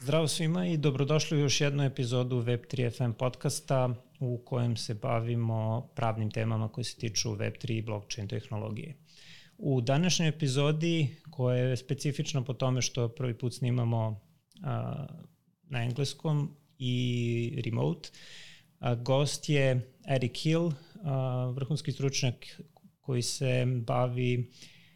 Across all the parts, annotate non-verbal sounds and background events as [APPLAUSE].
Zdravo svima i dobrodošli u još jednu epizodu Web3 FM podcasta u kojem se bavimo pravnim temama koje se tiču Web3 i blockchain tehnologije. U današnjoj epizodi, koja je specifična po tome što prvi put snimamo a, na engleskom i remote, a, gost je Eric Hill, a, vrhunski stručnjak koji se bavi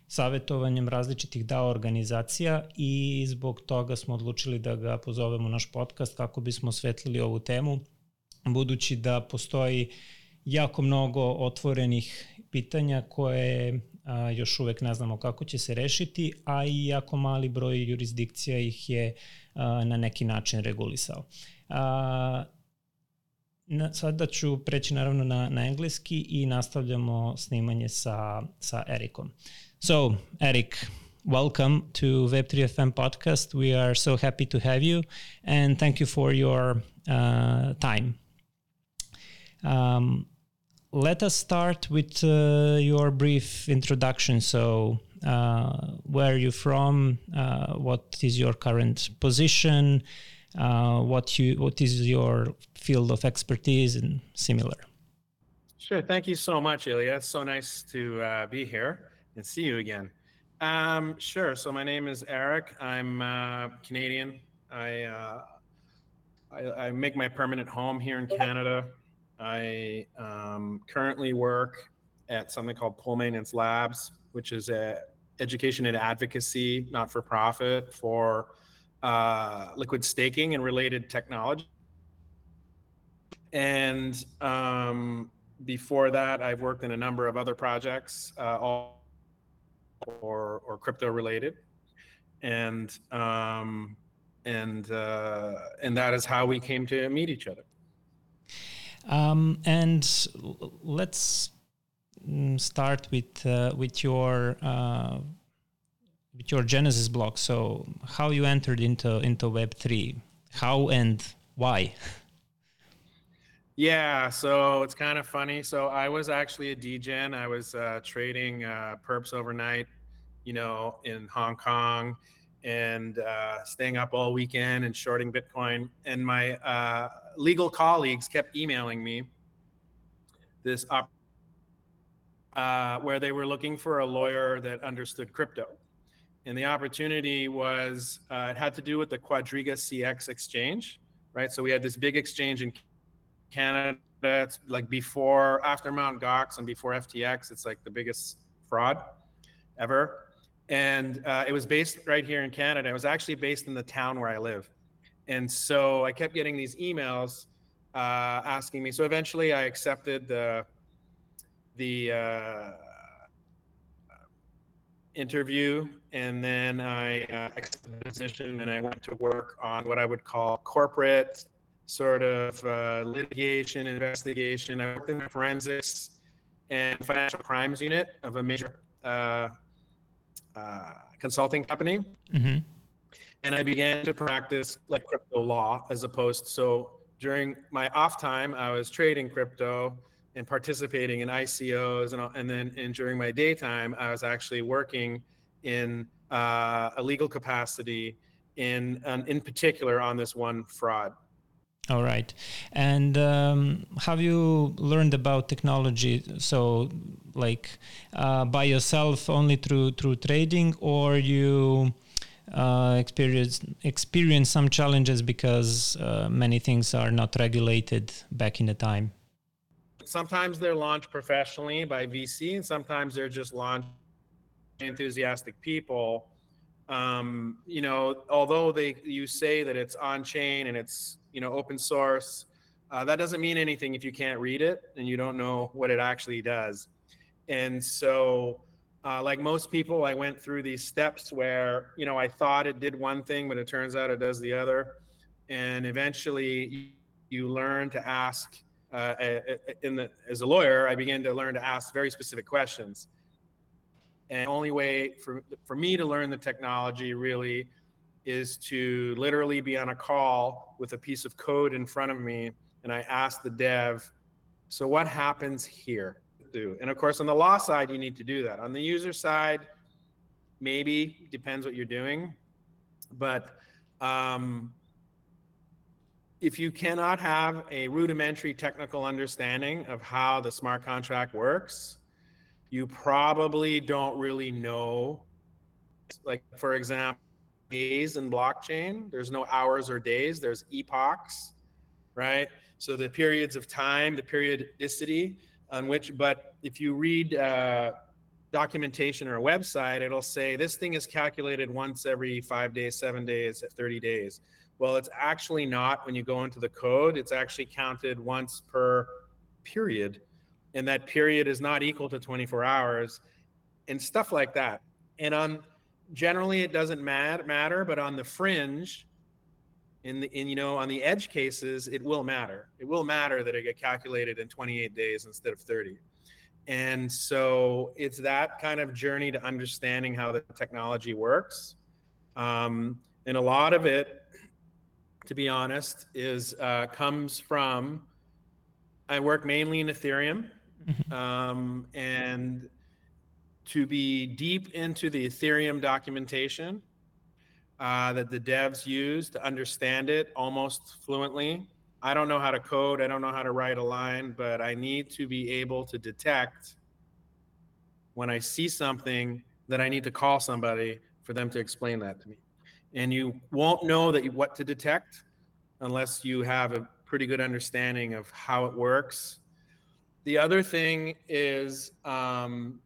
savetovanjem različitih DAO organizacija i zbog toga smo odlučili da ga pozovemo naš podcast kako bismo osvetlili ovu temu, budući da postoji jako mnogo otvorenih pitanja koje a, još uvek ne znamo kako će se rešiti, a i jako mali broj jurisdikcija ih je a, na neki način regulisao. A, na, sada ću preći naravno na, na engleski i nastavljamo snimanje sa, sa Erikom. So, Erik, welcome to Web3FM podcast. We are so happy to have you and thank you for your uh, time. Um, let us start with uh, your brief introduction. So, uh, where are you from? Uh, what is your current position? Uh, what you what is your field of expertise and similar? Sure. Thank you so much, Ilya. It's so nice to uh, be here and see you again. Um, sure. So my name is Erik. I'm uh, Canadian. I, I, I make my permanent home here in Canada. I um, currently work at something called Pool Maintenance Labs, which is a education and advocacy not for profit for uh, liquid staking and related technology. And um, before that, I've worked in a number of other projects, uh, all or or crypto related, and um, and uh, and that is how we came to meet each other. Um, and let's mm, start with uh, with your uh, with your Genesis block. So how you entered into into Web three, how and why? [LAUGHS] Yeah, so it's kind of funny. So I was actually a degen. I was uh, trading uh, perps overnight, you know, in Hong Kong, and uh, staying up all weekend and shorting Bitcoin. And my uh, legal colleagues kept emailing me this op- uh, where they were looking for a lawyer that understood crypto. And the opportunity was uh, it had to do with the Quadriga CX exchange, right? So we had this big exchange in Canada. It's like before, after Mount Gox and before FTX, it's like the biggest fraud ever and uh, it was based right here in Canada. It was actually based in the town where I live, and so I kept getting these emails uh, asking me. So eventually, I accepted the the uh, interview, and then I uh, accepted the position, and I went to work on what I would call corporate sort of uh, litigation investigation. I worked in the forensics and financial crimes unit of a major uh, consulting company. Mm-hmm. And I began to practice like crypto law as opposed. So during my off time, I was trading crypto and participating in ICOs, and, and then and during my daytime, I was actually working in uh, a legal capacity in um, in particular on this one fraud. All right. And um, have you learned about technology? So, like uh, by yourself only through through trading, or you uh, experience experience some challenges because uh, many things are not regulated back in the time. Sometimes they're launched professionally by VC, and sometimes they're just launched enthusiastic people. Um, you know, although they you say that it's on chain and it's you know open source uh, that doesn't mean anything if you can't read it and you don't know what it actually does and so uh, like most people i went through these steps where you know i thought it did one thing but it turns out it does the other and eventually you learn to ask uh, in the as a lawyer i began to learn to ask very specific questions and the only way for for me to learn the technology really is to literally be on a call with a piece of code in front of me and I ask the dev, so what happens here? And of course, on the law side, you need to do that. On the user side, maybe depends what you're doing, but um, if you cannot have a rudimentary technical understanding of how the smart contract works, you probably don't really know. Like, for example, days in blockchain, there's no hours or days, there's epochs, right? So the periods of time, the periodicity on which, but if you read uh, documentation or a website, it'll say this thing is calculated once every five days, seven days, 30 days. Well, it's actually not when you go into the code, it's actually counted once per period. And that period is not equal to 24 hours and stuff like that. And on generally it doesn't mat- matter, but on the fringe, in the in you know on the edge cases, it will matter. It will matter that it get calculated in 28 days instead of 30. And so it's that kind of journey to understanding how the technology works. Um, and a lot of it to be honest, is uh, comes from. I work mainly in Ethereum, mm-hmm. um, and to be deep into the Ethereum documentation uh, that the devs use to understand it almost fluently. I don't know how to code. I don't know how to write a line, but I need to be able to detect when I see something that I need to call somebody for them to explain that to me and you won't know that you, what to detect unless you have a pretty good understanding of how it works. The other thing is um,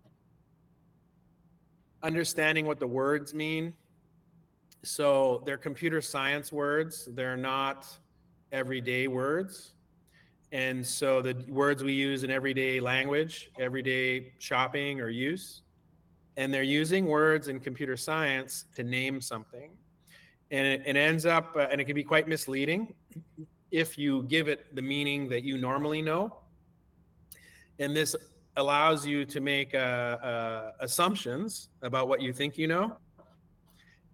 understanding what the words mean. So they're computer science words, they're not everyday words. And so the words we use in everyday language, everyday shopping or use, and they're using words in computer science to name something. And it, it ends up uh, and it can be quite misleading if you give it the meaning that you normally know. And this allows you to make uh, uh, assumptions about what you think you know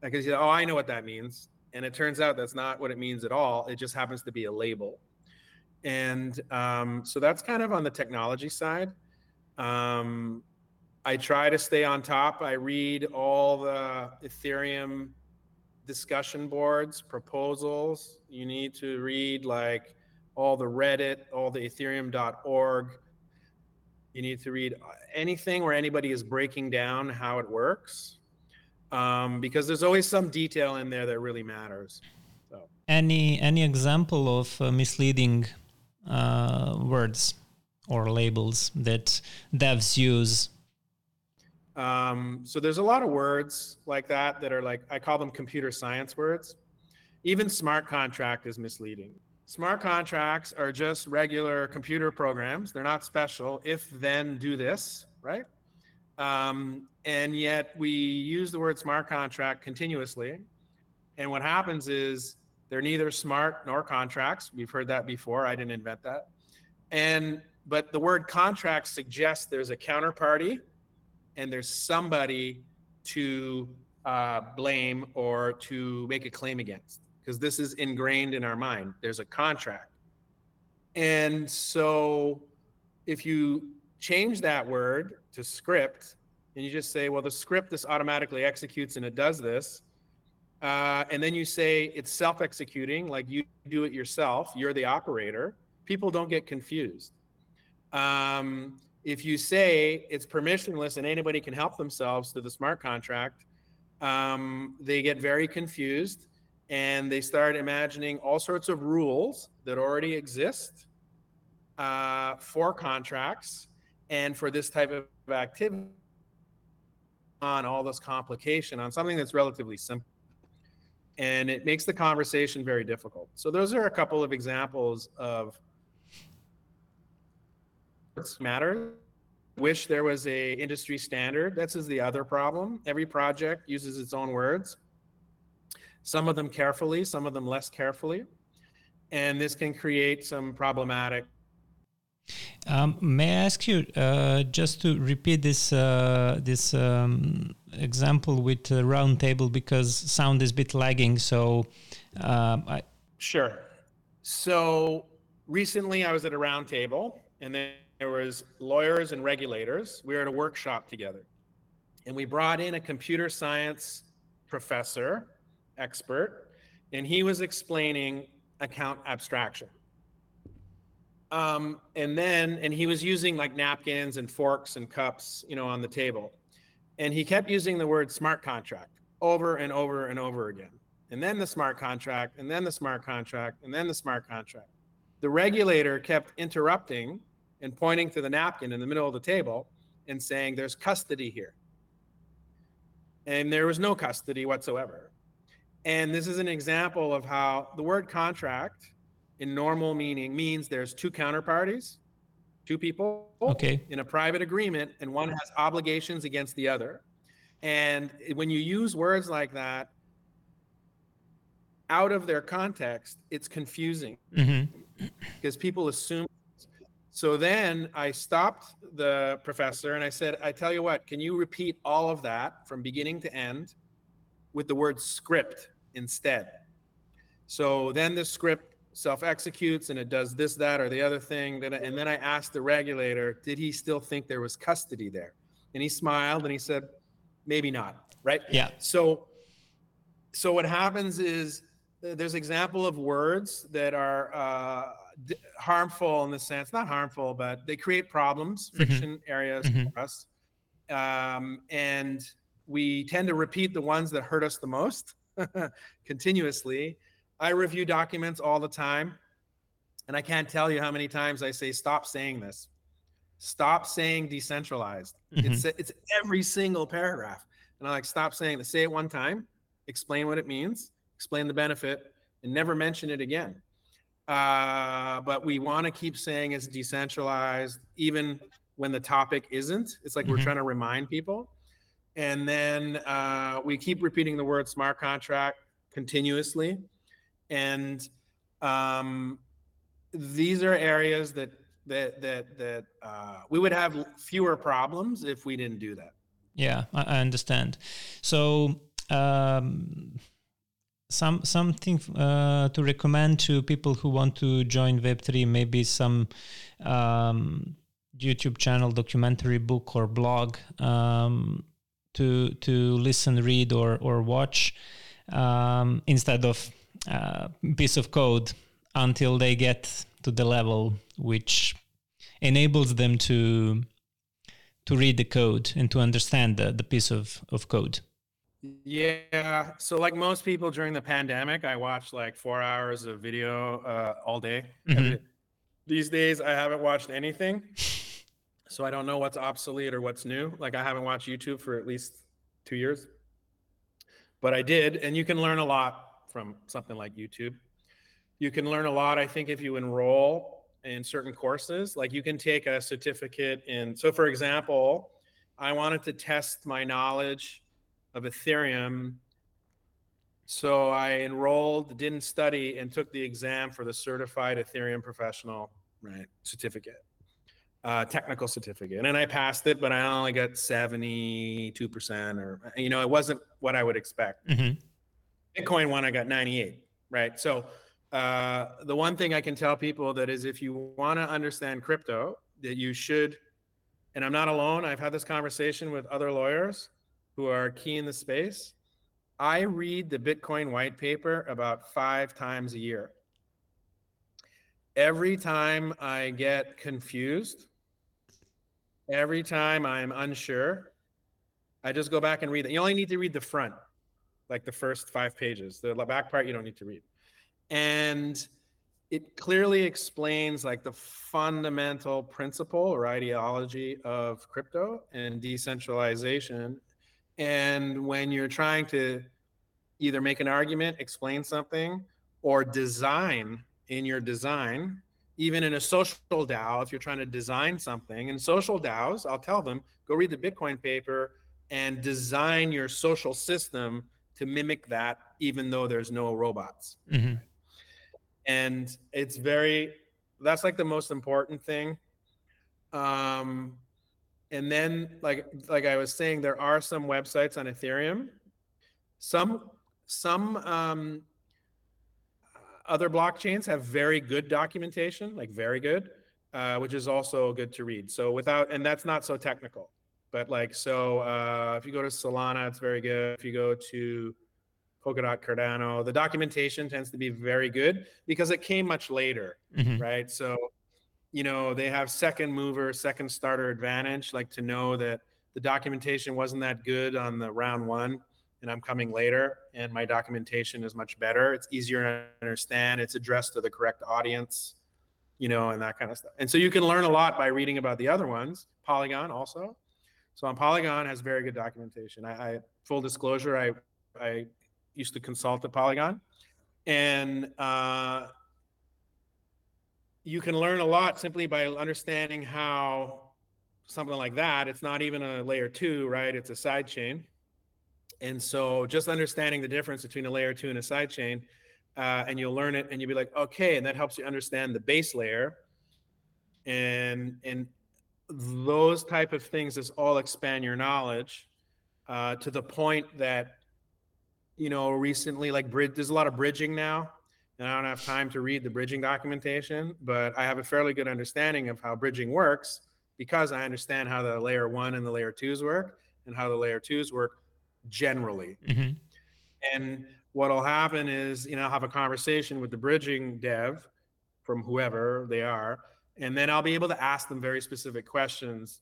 because you say, oh i know what that means and it turns out that's not what it means at all it just happens to be a label and um, so that's kind of on the technology side um, i try to stay on top i read all the ethereum discussion boards, proposals. You need to read like all the Reddit, all the ethereum.org. You need to read anything where anybody is breaking down how it works. Um, because there's always some detail in there that really matters. So. Any any example of uh, misleading uh, words or labels that devs use um, so there's a lot of words like that that are like I call them computer science words. Even smart contract is misleading. Smart contracts are just regular computer programs. They're not special. If then do this, right? Um, and yet we use the word smart contract continuously. And what happens is they're neither smart nor contracts. We've heard that before. I didn't invent that. And but the word contract suggests there's a counterparty and there's somebody to uh, blame or to make a claim against because this is ingrained in our mind. There's a contract. And so if you change that word to script and you just say, well, the script this automatically executes and it does this, uh, and then you say it's self executing, like you do it yourself, you're the operator, people don't get confused. Um, if you say it's permissionless and anybody can help themselves to the smart contract, um, they get very confused and they start imagining all sorts of rules that already exist uh, for contracts and for this type of activity on all this complication on something that's relatively simple. And it makes the conversation very difficult. So those are a couple of examples of matter. Wish there was a industry standard. This is the other problem. Every project uses its own words. Some of them carefully, some of them less carefully. And this can create some problematic um, may I ask you uh, just to repeat this uh, this um, example with the roundtable because sound is a bit lagging. So, um, I... sure. So recently, I was at a roundtable, and there was lawyers and regulators. We were at a workshop together. and we brought in a computer science professor, expert, and he was explaining account abstraction. Um, and then, and he was using like napkins and forks and cups, you know, on the table. And he kept using the word smart contract over and over and over again. And then the smart contract, and then the smart contract, and then the smart contract. The regulator kept interrupting and pointing to the napkin in the middle of the table and saying, There's custody here. And there was no custody whatsoever. And this is an example of how the word contract in normal meaning means there's two counterparties, two people okay. in a private agreement, and one has obligations against the other. And when you use words like that out of their context, it's confusing mm-hmm. because people assume. So then I stopped the professor and I said, I tell you what, can you repeat all of that from beginning to end with the word script instead? So then the script self executes and it does this, that, or the other thing. And then I asked the regulator, did he still think there was custody there? And he smiled and he said, maybe not. Right. Yeah. So, so what happens is there's example of words that are uh, d- harmful in the sense, not harmful, but they create problems, mm-hmm. friction areas mm-hmm. for us. Um, and we tend to repeat the ones that hurt us the most [LAUGHS] continuously I review documents all the time, and I can't tell you how many times I say, stop saying this. Stop saying decentralized. Mm-hmm. It's, it's every single paragraph. And I like, stop saying this. Say it one time, explain what it means, explain the benefit, and never mention it again. Uh, but we want to keep saying it's decentralized, even when the topic isn't. It's like mm-hmm. we're trying to remind people. And then uh, we keep repeating the word smart contract continuously and um, these are areas that that that that uh, we would have fewer problems if we didn't do that. Yeah, I, understand. So. Um, some something uh, to recommend to people who want to join Web3, maybe some um, YouTube channel, documentary book, or blog um, to to listen, read, or or watch um, instead of uh, piece of code until they get to the level which enables them to to read the code and to understand the, the piece of, of code. Yeah so like most people during the pandemic i watched like four hours of video uh, all day. Mm-hmm. these days i haven't watched anything [LAUGHS] so i don't know what's obsolete or what's new. Like i haven't watched youtube for at least two years. But i did and you can learn a lot from something like YouTube. You can learn a lot, I think, if you enroll in certain courses. Like you can take a certificate in, so for example, I wanted to test my knowledge of Ethereum. So I enrolled, didn't study, and took the exam for the certified Ethereum professional right certificate, uh, technical certificate, and I passed it, but I only got seventy two percent, or you know, it wasn't what I would expect. Mm-hmm. Bitcoin one, I got 98, right? So uh, the one thing I can tell people that is if you want to understand crypto, that you should, and I'm not alone, I've had this conversation with other lawyers who are key in the space. I read the Bitcoin white paper about five times a year. Every time I get confused, every time I'm unsure, I just go back and read it. You only need to read the front like the first five pages. The back part you don't need to read. And it clearly explains like the fundamental principle or ideology of crypto and decentralization. And when you're trying to either make an argument, explain something, or design in your design, even in a social DAO, if you're trying to design something in social DAOs, I'll tell them go read the Bitcoin paper and design your social system to mimic that, even though there's no robots. Mm-hmm. And it's very, that's like the most important thing. Um, and then, like like I was saying, there are some websites on Ethereum. Some some um, other blockchains have very good documentation, like very good, uh, which is also good to read. So without, and that's not so technical but like so uh, if you go to solana it's very good. If you go to polkadot cardano the documentation tends to be very good because it came much later mm-hmm. right? So you know they have second mover second starter advantage like to know that the documentation wasn't that good on the round one and i'm coming later and my documentation is much better. It's easier to understand. It's addressed to the correct audience you know and that kind of stuff. And so you can learn a lot by reading about the other ones polygon also so on polygon has very good documentation. I, I full disclosure i i used to consult at polygon. And uh, you can learn a lot simply by understanding how something like that it's not even a layer two right? It's a side chain. And so just understanding the difference between a layer two and a side chain uh, and you'll learn it and you'll be like okay and that helps you understand the base layer. And and those type of things is all expand your knowledge uh, to the point that you know recently like bridge there's a lot of bridging now and I don't have time to read the bridging documentation, but I have a fairly good understanding of how bridging works because I understand how the layer one and the layer twos work and how the layer twos work generally. Mm-hmm. And what'll happen is, you know, I'll have a conversation with the bridging dev from whoever they are, and then I'll be able to ask them very specific questions.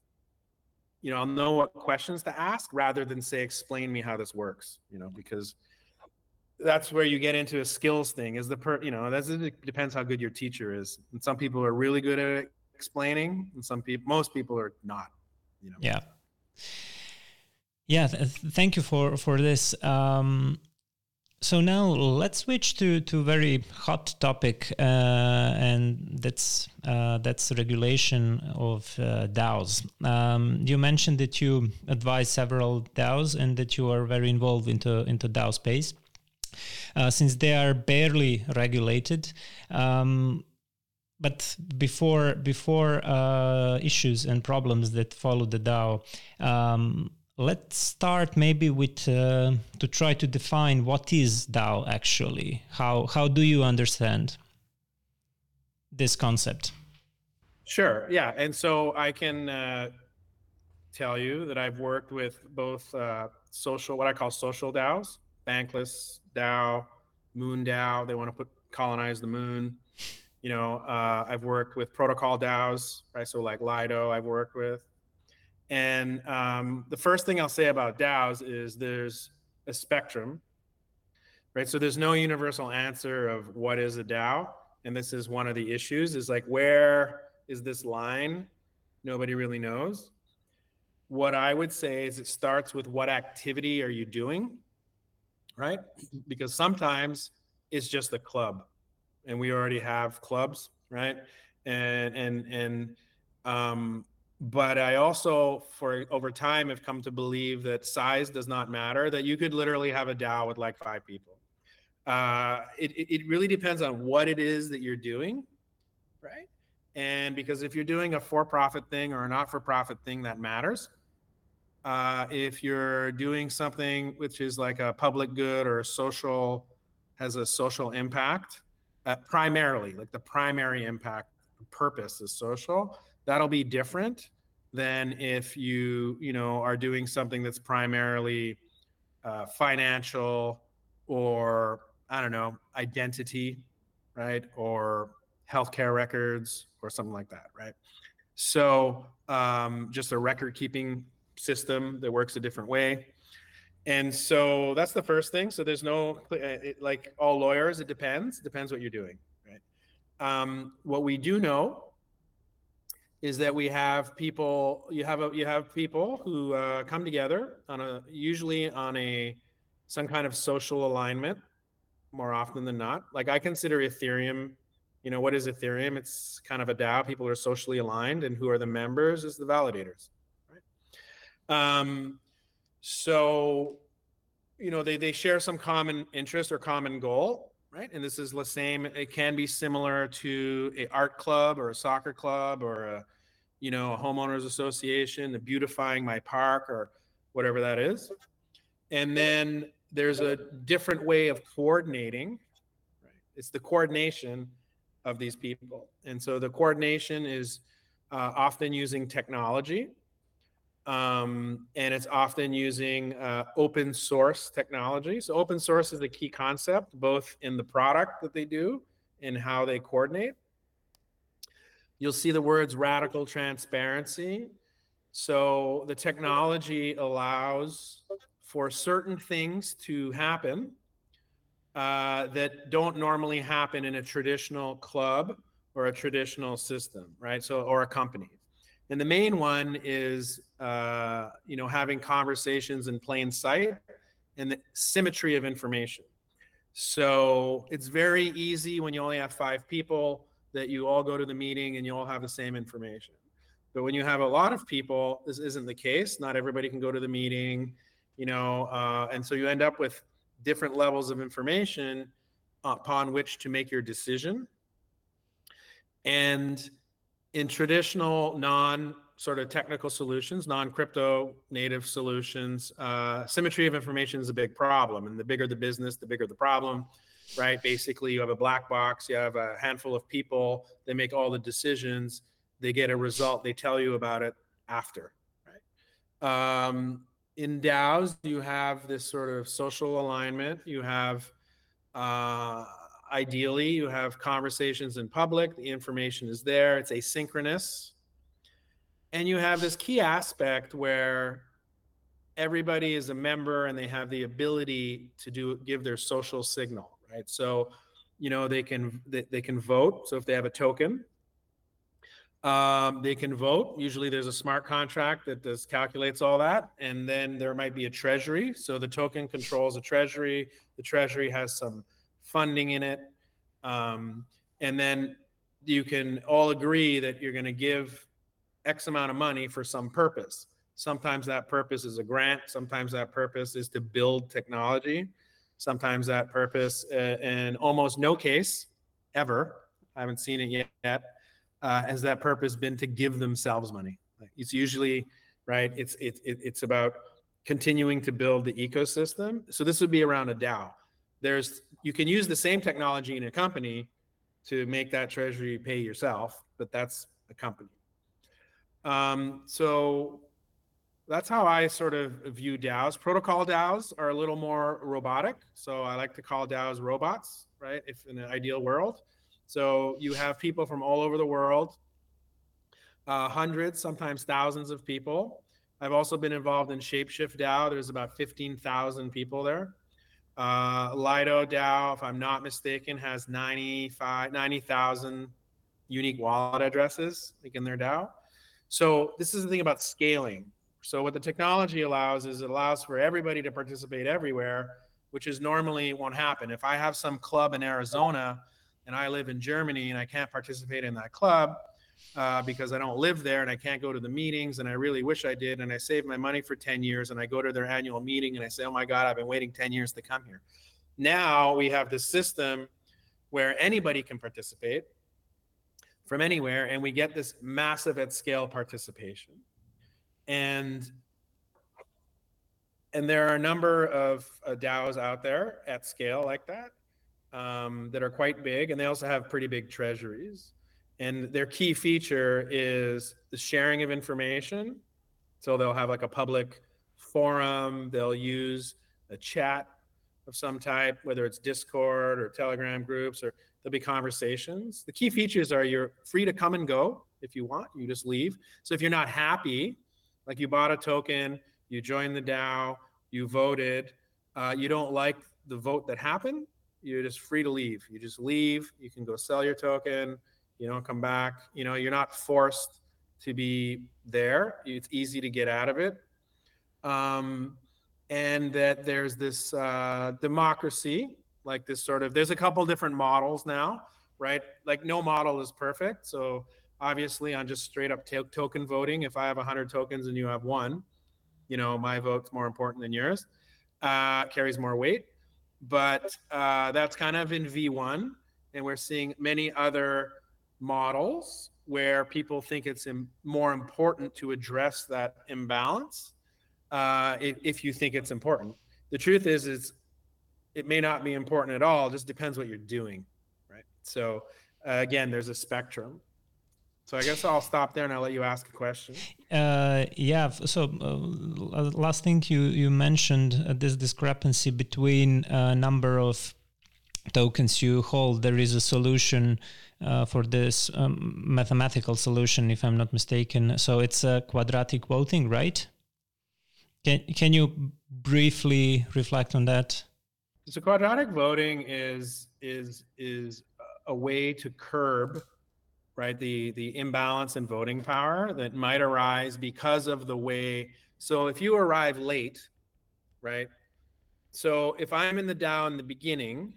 You know, I'll know what questions to ask rather than say, explain me how this works, you know, because that's where you get into a skills thing is the per you know that's it depends how good your teacher is. And some people are really good at explaining and some people most people are not you know. Yeah. Yeah th- thank you for for this. Um so now let's switch to to very hot topic uh, and that's uh, that's regulation of uh, DAOs. Um, you mentioned that you advise several DAOs and that you are very involved into into DAO space uh, since they are barely regulated. Um, but before before uh, issues and problems that follow the DAO, um, let's start maybe with uh, to try to define what is DAO actually. How how do you understand this concept? Sure. Yeah, and so I can uh, tell you that I've worked with both uh, social, what I call social DAOs, Bankless DAO, Moon DAO. They want to put colonize the moon. You know, uh, I've worked with protocol DAOs, right? So like Lido, I've worked with. And um, the first thing I'll say about DAOs is there's a spectrum, right? So there's no universal answer of what is a DAO, and this is one of the issues. Is like where is this line? Nobody really knows. What I would say is it starts with what activity are you doing? right? Because sometimes it's just a club, and we already have clubs, right? And and and um, but I also, for over time, have come to believe that size does not matter. That you could literally have a DAO with like five people. Uh, it it really depends on what it is that you're doing, right? And because if you're doing a for-profit thing or a not-for-profit thing, that matters uh, if you're doing something which is like a public good or a social has a social impact uh, primarily like the primary impact purpose is social that'll be different than if you you know are doing something that's primarily uh, financial or i don't know identity right or healthcare records or something like that right so um, just a record keeping system that works a different way. And so that's the first thing. So there's no, uh, it, like all lawyers, it depends. Depends what you're doing, right? Um, what we do know is that we have people. You have a, you have people who uh, come together on a usually on a some kind of social alignment more often than not. Like I consider Ethereum. You know what is Ethereum? It's kind of a DAO. People are socially aligned, and who are the members is the validators. right Um, so, you know, they, they share some common interest or common goal, right? And this is the same. It can be similar to a art club or a soccer club or a, you know, a homeowners association, the beautifying my park or whatever that is. And then there's a different way of coordinating. Right? It's the coordination of these people. And so the coordination is uh, often using technology um, and it's often using uh, open source technology. So open source is a key concept, both in the product that they do and how they coordinate. You'll see the words radical transparency. So the technology allows for certain things to happen uh, that don't normally happen in a traditional club or a traditional system, right? So, or a company. And the main one is, uh, you know, having conversations in plain sight and the symmetry of information. So it's very easy when you only have five people that you all go to the meeting and you all have the same information. But when you have a lot of people, this isn't the case. Not everybody can go to the meeting, you know, uh, and so you end up with different levels of information upon which to make your decision. And in traditional non sort of technical solutions, non crypto native solutions, uh, symmetry of information is a big problem. And the bigger the business, the bigger the problem, right? Basically, you have a black box, you have a handful of people, they make all the decisions, they get a result, they tell you about it after, right? Um, in DAOs, you have this sort of social alignment. You have, uh, ideally, you have conversations in public. The information is there. It's asynchronous, and you have this key aspect where everybody is a member and they have the ability to do give their social signal, right? So, you know, they can they, they can vote. So if they have a token, um, they can vote. Usually there's a smart contract that does calculates all that. And then there might be a treasury. So the token controls a treasury. The treasury has some funding in it. Um, and then you can all agree that you're going to give X amount of money for some purpose. Sometimes that purpose is a grant. Sometimes that purpose is to build technology. Sometimes that purpose, uh, in almost no case ever, I haven't seen it yet, uh, has that purpose been to give themselves money. It's usually right. It's it's it's about continuing to build the ecosystem. So this would be around a DAO. There's you can use the same technology in a company to make that treasury pay yourself, but that's a company. Um, so that's how I sort of view DAOs. Protocol DAOs are a little more robotic. So I like to call DAOs robots, right? If in an ideal world. So you have people from all over the world, uh, hundreds, sometimes thousands of people. I've also been involved in Shapeshift DAO. There's about 15,000 people there. Uh, Lido DAO, if I'm not mistaken, has 95, 90,000 unique wallet addresses like in their DAO. So this is the thing about scaling. So what the technology allows is it allows for everybody to participate everywhere, which is normally won't happen. If I have some club in Arizona and I live in Germany and I can't participate in that club uh, because I don't live there and I can't go to the meetings and I really wish I did and I saved my money for 10 years and I go to their annual meeting and I say, oh my God, I've been waiting 10 years to come here. Now we have this system where anybody can participate from anywhere and we get this massive at scale participation. And and there are a number of uh, DAOs out there at scale like that um, that are quite big, and they also have pretty big treasuries. And their key feature is the sharing of information. So they'll have like a public forum, they'll use a chat of some type, whether it's Discord or Telegram groups, or there'll be conversations. The key features are you're free to come and go if you want, you just leave. So if you're not happy, like you bought a token, you joined the DAO, you voted, uh, you don't like the vote that happened, you're just free to leave. You just leave. You can go sell your token. You don't come back. You know, you're not forced to be there. It's easy to get out of it. Um, and that there's this uh, democracy, like this sort of. There's a couple different models now, right? Like no model is perfect. So obviously, on just straight up to- token voting, if I have 100 tokens and you have one, you know, my vote's more important than yours. Uh, carries more weight but uh, that's kind of in V1. And we're seeing many other models where people think it's Im- more important to address that imbalance uh, if, if, you think it's important. The truth is, is it may not be important at all. It just depends what you're doing, right? So uh, again, there's a spectrum. So I guess I'll stop there and I'll let you ask a question. Uh, yeah. So uh, last thing you you mentioned uh, this discrepancy between uh, number of tokens you hold. There is a solution uh, for this um, mathematical solution, if I'm not mistaken. So it's a quadratic voting, right? Can can you briefly reflect on that? So quadratic voting is is is a way to curb right the the imbalance in voting power that might arise because of the way so if you arrive late right so if i'm in the DAO in the beginning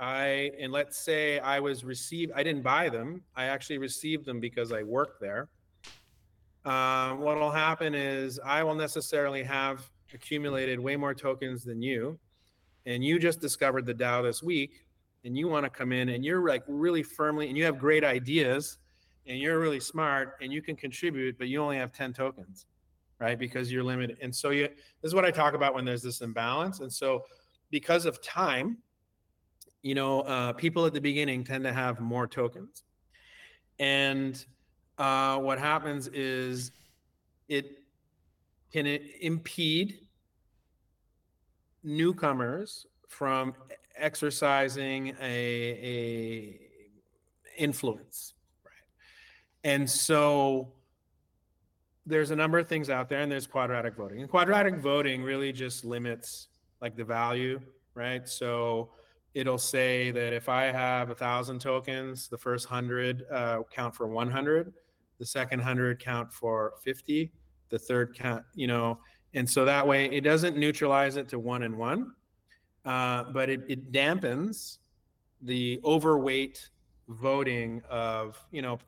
i and let's say i was received i didn't buy them i actually received them because i worked there uh, what will happen is i will necessarily have accumulated way more tokens than you and you just discovered the DAO this week and you want to come in and you're like really firmly and you have great ideas and you're really smart and you can contribute, but you only have 10 tokens, right? Because you're limited. And so you this is what I talk about when there's this imbalance. And so because of time, you know, uh, people at the beginning tend to have more tokens. And uh, what happens is it can impede newcomers from exercising a, a influence right? And so there's a number of things out there and there's quadratic voting. And quadratic voting really just limits like the value right? So it'll say that if i have a thousand tokens the first hundred uh, count for 100 the second hundred count for 50 the third count you know? And so that way it doesn't neutralize it to one and one uh, but it, it dampens the overweight voting of you know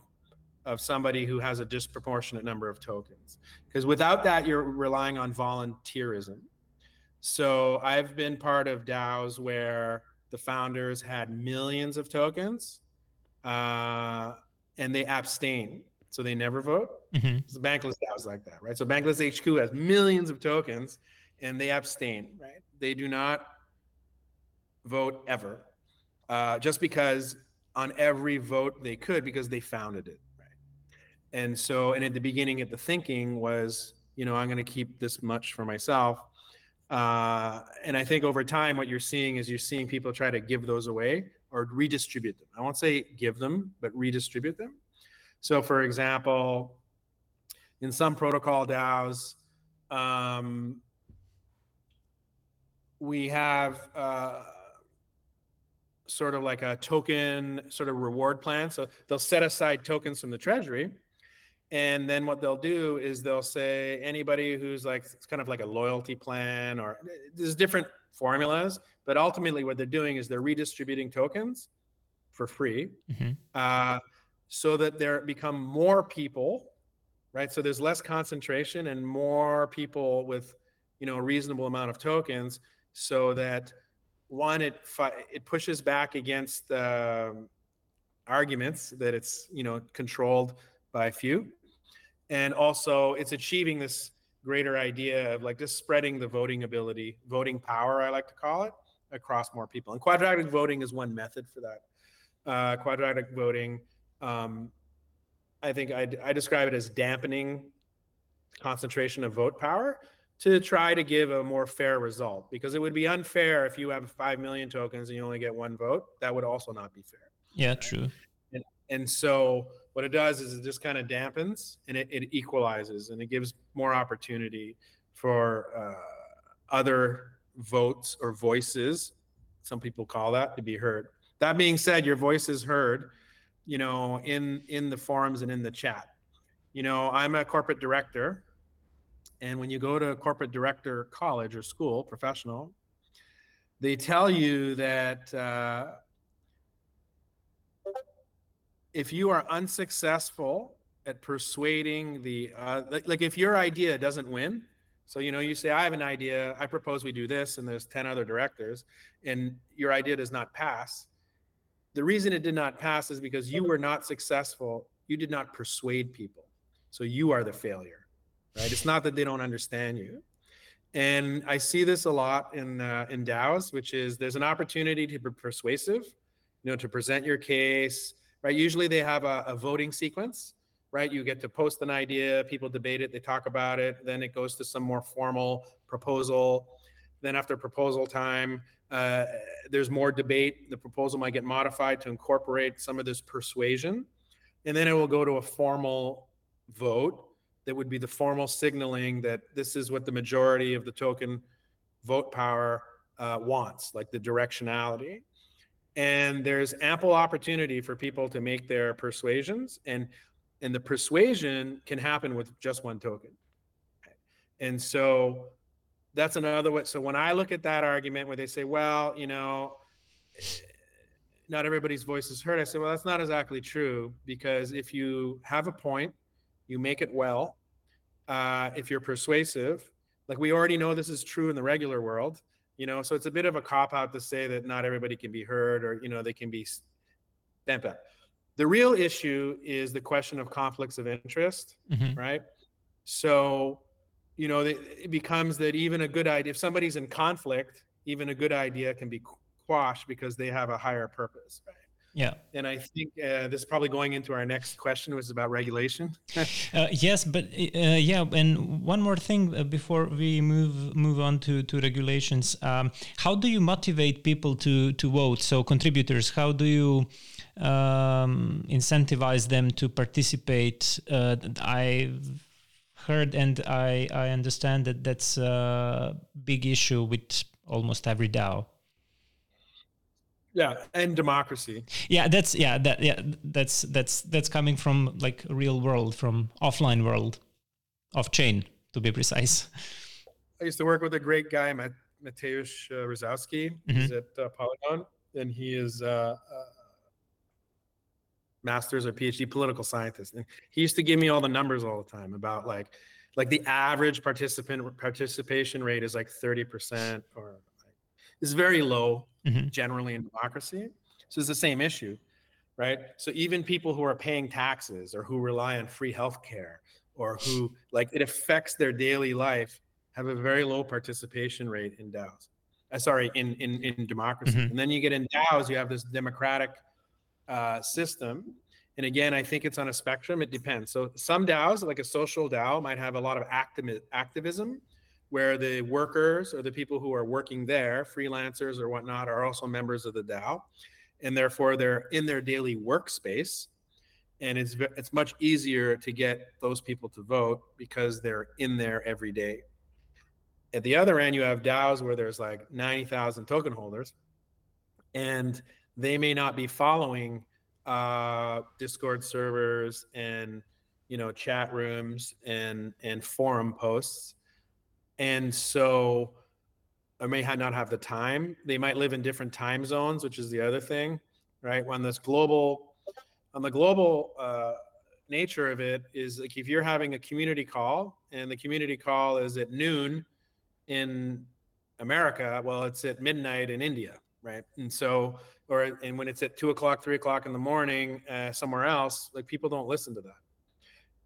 of somebody who has a disproportionate number of tokens. Because without that you're relying on volunteerism. So i've been part of daos where the founders had millions of tokens uh, and they abstain so they never vote mm-hmm. the bankless daos like that right so bankless hq has millions of tokens and they abstain right they do not vote ever, uh, just because on every vote they could because they founded it. Right. And so, and at the beginning, at the thinking was, you know, I'm going to keep this much for myself. Uh, and I think over time, what you're seeing is you're seeing people try to give those away or redistribute them. I won't say give them, but redistribute them. So, for example, in some protocol DAOs, um, we have uh, sort of like a token sort of reward plan. So they'll set aside tokens from the treasury. And then what they'll do is they'll say anybody who's like it's kind of like a loyalty plan or there's different formulas, but ultimately what they're doing is they're redistributing tokens for free, mm-hmm. uh, so that there become more people, right? So there's less concentration and more people with you know a reasonable amount of tokens, so that one it it pushes back against um, arguments that it's you know controlled by a few and also it's achieving this greater idea of like just spreading the voting ability voting power i like to call it across more people. And quadratic voting is one method for that. Uh, quadratic voting um, i think I, I describe it as dampening concentration of vote power to try to give a more fair result. Because it would be unfair if you have 5 million tokens and you only get one vote. That would also not be fair. Yeah true. And, and so what it does is it just kind of dampens and it, it equalizes and it gives more opportunity for uh, other votes or voices some people call that to be heard. That being said your voice is heard you know in in the forums and in the chat. You know i'm a corporate director and when you go to corporate director college or school, professional, they tell you that uh, if you are unsuccessful at persuading the, uh, like, like if your idea doesn't win, so you know you say I have an idea, I propose we do this, and there's ten other directors, and your idea does not pass. The reason it did not pass is because you were not successful. You did not persuade people, so you are the failure right? It's not that they don't understand you. And I see this a lot in uh, in DAOs, which is there's an opportunity to be persuasive, you know, to present your case, right? Usually they have a, a voting sequence, right? You get to post an idea, people debate it, they talk about it, then it goes to some more formal proposal. Then after proposal time, uh, there's more debate. The proposal might get modified to incorporate some of this persuasion, and then it will go to a formal vote that would be the formal signaling that this is what the majority of the token vote power uh, wants, like the directionality. And there's ample opportunity for people to make their persuasions, and and the persuasion can happen with just one token. And so that's another way. So when I look at that argument where they say, well, you know, not everybody's voice is heard, I say, well, that's not exactly true because if you have a point, you make it well, uh, if you're persuasive, like we already know this is true in the regular world, you know, so it's a bit of a cop out to say that not everybody can be heard or, you know, they can be stamped out. The real issue is the question of conflicts of interest, mm-hmm. right? So you know, it becomes that even a good idea, if somebody's in conflict, even a good idea can be quashed because they have a higher purpose. Right? Yeah. And I think uh, this is probably going into our next question, which is about regulation. [LAUGHS] uh, yes, but uh, yeah, and one more thing uh, before we move move on to to regulations. Um, how do you motivate people to to vote? So contributors, how do you um, incentivize them to participate? Uh, I heard and I, I understand that that's a big issue with almost every DAO. Yeah, and democracy. Yeah, that's yeah that yeah that's that's that's coming from like real world, from offline world, off chain to be precise. I used to work with a great guy, Mateusz uh, Rosowski. Mm-hmm. He's at uh, Polygon, and he is uh, uh master's or PhD political scientist. And he used to give me all the numbers all the time about like like the average participant participation rate is like 30% or is very low mm-hmm. generally in democracy. So it's the same issue, right? So even people who are paying taxes or who rely on free healthcare or who like it affects their daily life have a very low participation rate in DAOs. Uh, sorry, in in in democracy. Mm-hmm. And then you get in DAOs, you have this democratic uh, system. And again, I think it's on a spectrum. It depends. So some DAOs, like a social DAO, might have a lot of activi- activism, where the workers or the people who are working there, freelancers or whatnot, are also members of the DAO, and therefore they're in their daily workspace. And it's it's much easier to get those people to vote because they're in there every day. At the other end, you have DAOs where there's like 90,000 token holders, and they may not be following uh, Discord servers and you know chat rooms and and forum posts, and so I may not have the time. They might live in different time zones, which is the other thing, right? When this global, on the global uh, nature of it is like if you're having a community call and the community call is at noon in America, well, it's at midnight in India, right? And so or and when it's at two o'clock, three o'clock in the morning uh, somewhere else, like people don't listen to that.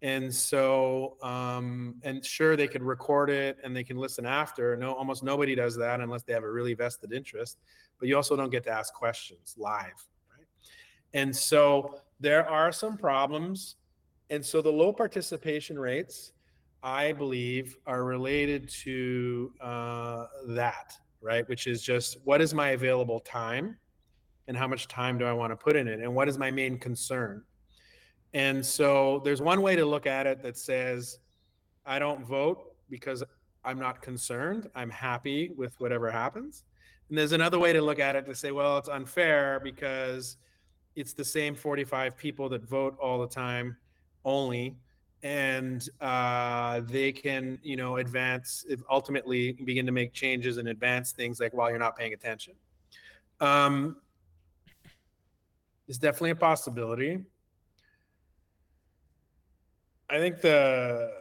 And so, um, and sure, they could record it and they can listen after. No, almost nobody does that unless they have a really vested interest. But you also don't get to ask questions live, right? And so there are some problems. And so the low participation rates, I believe, are related to uh, that, right? Which is just what is my available time? and how much time do I want to put in it and what is my main concern. And so there's one way to look at it that says I don't vote because I'm not concerned. I'm happy with whatever happens. And there's another way to look at it to say, well, it's unfair because it's the same 45 people that vote all the time only and uh, they can you know advance ultimately begin to make changes and advance things like while you're not paying attention um, is definitely a possibility. I think the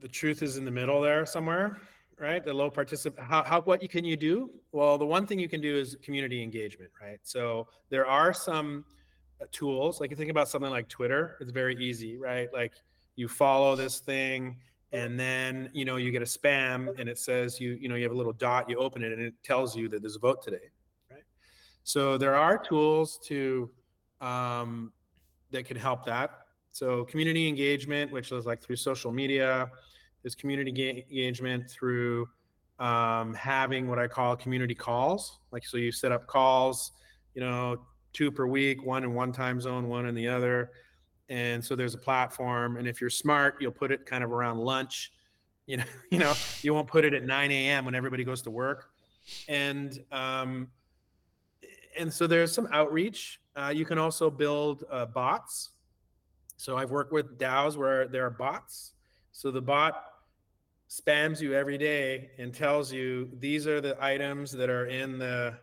the truth is in the middle there somewhere, right? The low participant. How, how what can you do? Well, the one thing you can do is community engagement, right? So there are some uh, tools. Like you think about something like Twitter. It's very easy, right? Like you follow this thing and then you know you get a spam and it says you you know you have a little dot you open it and it tells you that there's a vote today right so there are tools to um, that can help that. So community engagement, which is like through social media, there's community ga- engagement through um, having what I call community calls. Like so, you set up calls, you know, two per week, one in one time zone, one in the other. And so there's a platform, and if you're smart, you'll put it kind of around lunch. You know, [LAUGHS] you know, you won't put it at 9 a.m. when everybody goes to work. And um, and so there's some outreach. Uh, you can also build uh, bots. So I've worked with DAOs where there are bots. So the bot spams you every day and tells you these are the items that are in the.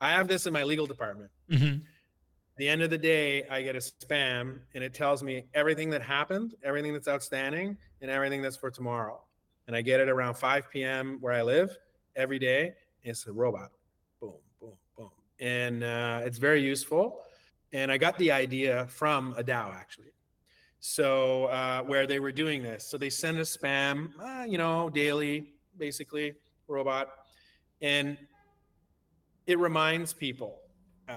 I have this in my legal department. Mm-hmm. the end of the day, I get a spam and it tells me everything that happened, everything that's outstanding, and everything that's for tomorrow. And I get it around 5 p.m. where I live every day. It's a robot. Boom, boom, boom. And uh, it's very useful. And I got the idea from a DAO actually. So uh, where they were doing this, so they send a spam, uh, you know, daily, basically, robot, and it reminds people. Uh,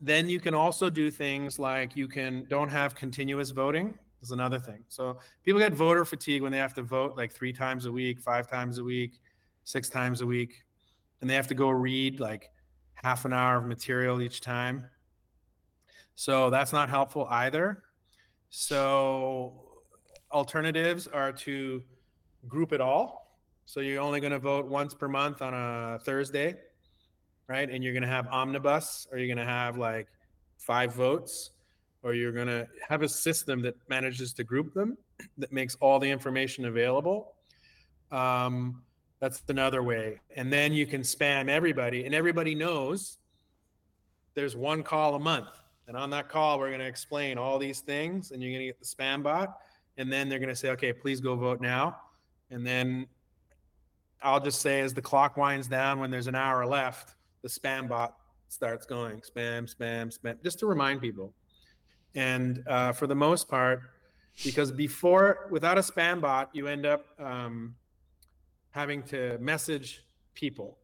then you can also do things like you can don't have continuous voting is another thing. So people get voter fatigue when they have to vote like three times a week, five times a week, six times a week, and they have to go read like half an hour of material each time. So that's not helpful either. So alternatives are to group it all. So you're only going to vote once per month on a Thursday, right? And you're going to have omnibus, or you're going to have like five votes, or you're going to have a system that manages to group them, that makes all the information available. Um, that's another way. And then you can spam everybody, and everybody knows there's one call a month. And on that call, we're going to explain all these things, and you're going to get the spam bot. And then they're going to say, okay, please go vote now. And then I'll just say, as the clock winds down, when there's an hour left, the spam bot starts going spam, spam, spam, just to remind people. And uh, for the most part, because before, without a spam bot, you end up um, having to message people.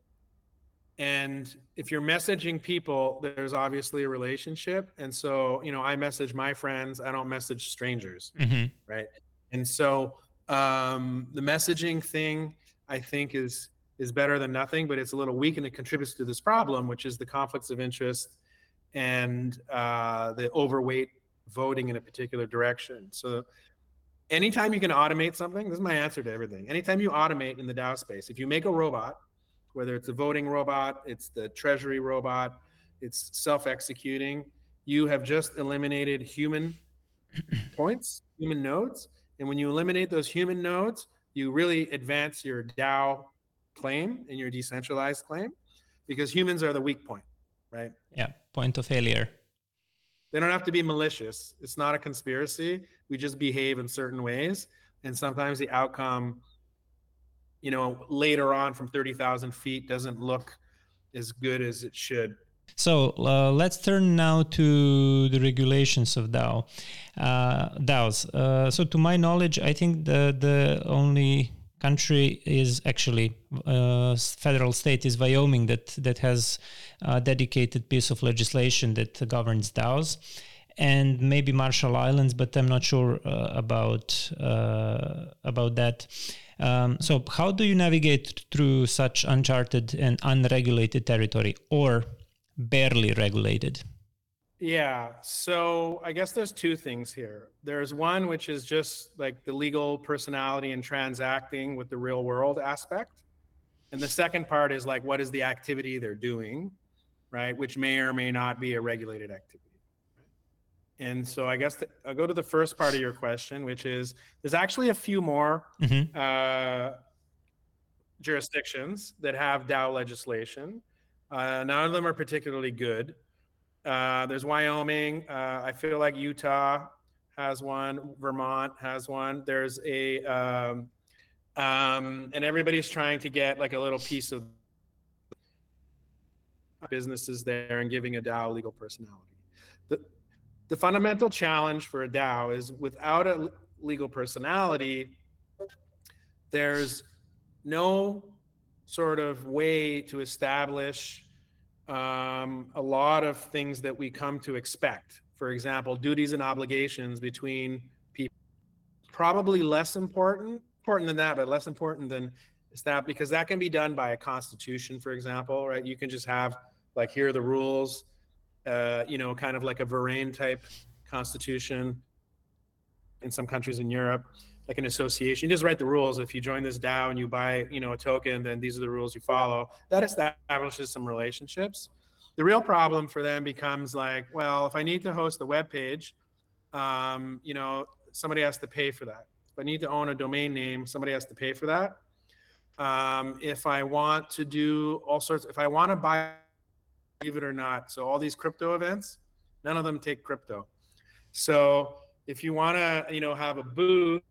And if you're messaging people, there's obviously a relationship. And so, you know, I message my friends, I don't message strangers, Mm-hmm. right? And so um, the messaging thing, I think, is is better than nothing, but it's a little weak and it contributes to this problem, which is the conflicts of interest and uh, the overweight voting in a particular direction. So anytime you can automate something, this is my answer to everything. Anytime you automate in the DAO space, if you make a robot, whether it's a voting robot, it's the treasury robot, it's self-executing, you have just eliminated human [CLEARS THROAT] points, human nodes. And when you eliminate those human nodes, you really advance your DAO claim and your decentralized claim because humans are the weak point, right? Yeah, point of failure. They don't have to be malicious. It's not a conspiracy. We just behave in certain ways. And sometimes the outcome, you know, later on from 30,000 feet doesn't look as good as it should. So uh, let's turn now to the regulations of DAO, uh, DAOs. Uh, so to my knowledge, I think the the only country is actually uh, federal state is Wyoming that that has a dedicated piece of legislation that governs DAOs, and maybe Marshall Islands, but I'm not sure uh, about uh, about that. Um, so how do you navigate through such uncharted and unregulated territory, or barely regulated? Yeah. So I guess there's two things here. There's one which is just like the legal personality and transacting with the real world aspect. And the second part is like what is the activity they're doing, right? Which may or may not be a regulated activity. And so I guess th- I'll go to the first part of your question, which is there's actually a few more Mhm. uh, jurisdictions that have DAO legislation. Uh, none of them are particularly good. Uh, there's Wyoming. Uh, I feel like Utah has one. Vermont has one. There's a, um, um, and everybody's trying to get like a little piece of businesses there and giving a DAO legal personality. The, fundamental challenge for a DAO is without a legal personality, there's no sort of way to establish um, a lot of things that we come to expect for example, duties and obligations between people. Probably less important, important than that, but less important than that because that can be done by a constitution, for example, right? You can just have like here are the rules, uh, you know, kind of like a Verein type constitution in some countries in Europe, like an association. You just write the rules. If you join this DAO and you buy, you know, a token, then these are the rules you follow. That establishes some relationships. The real problem for them becomes like, well, if I need to host the web page, um, you know, somebody has to pay for that. If I need to own a domain name, somebody has to pay for that. Um, if I want to do all sorts, if I want to buy, believe it or not, so all these crypto events, none of them take crypto. So if you want to, you know, have a booth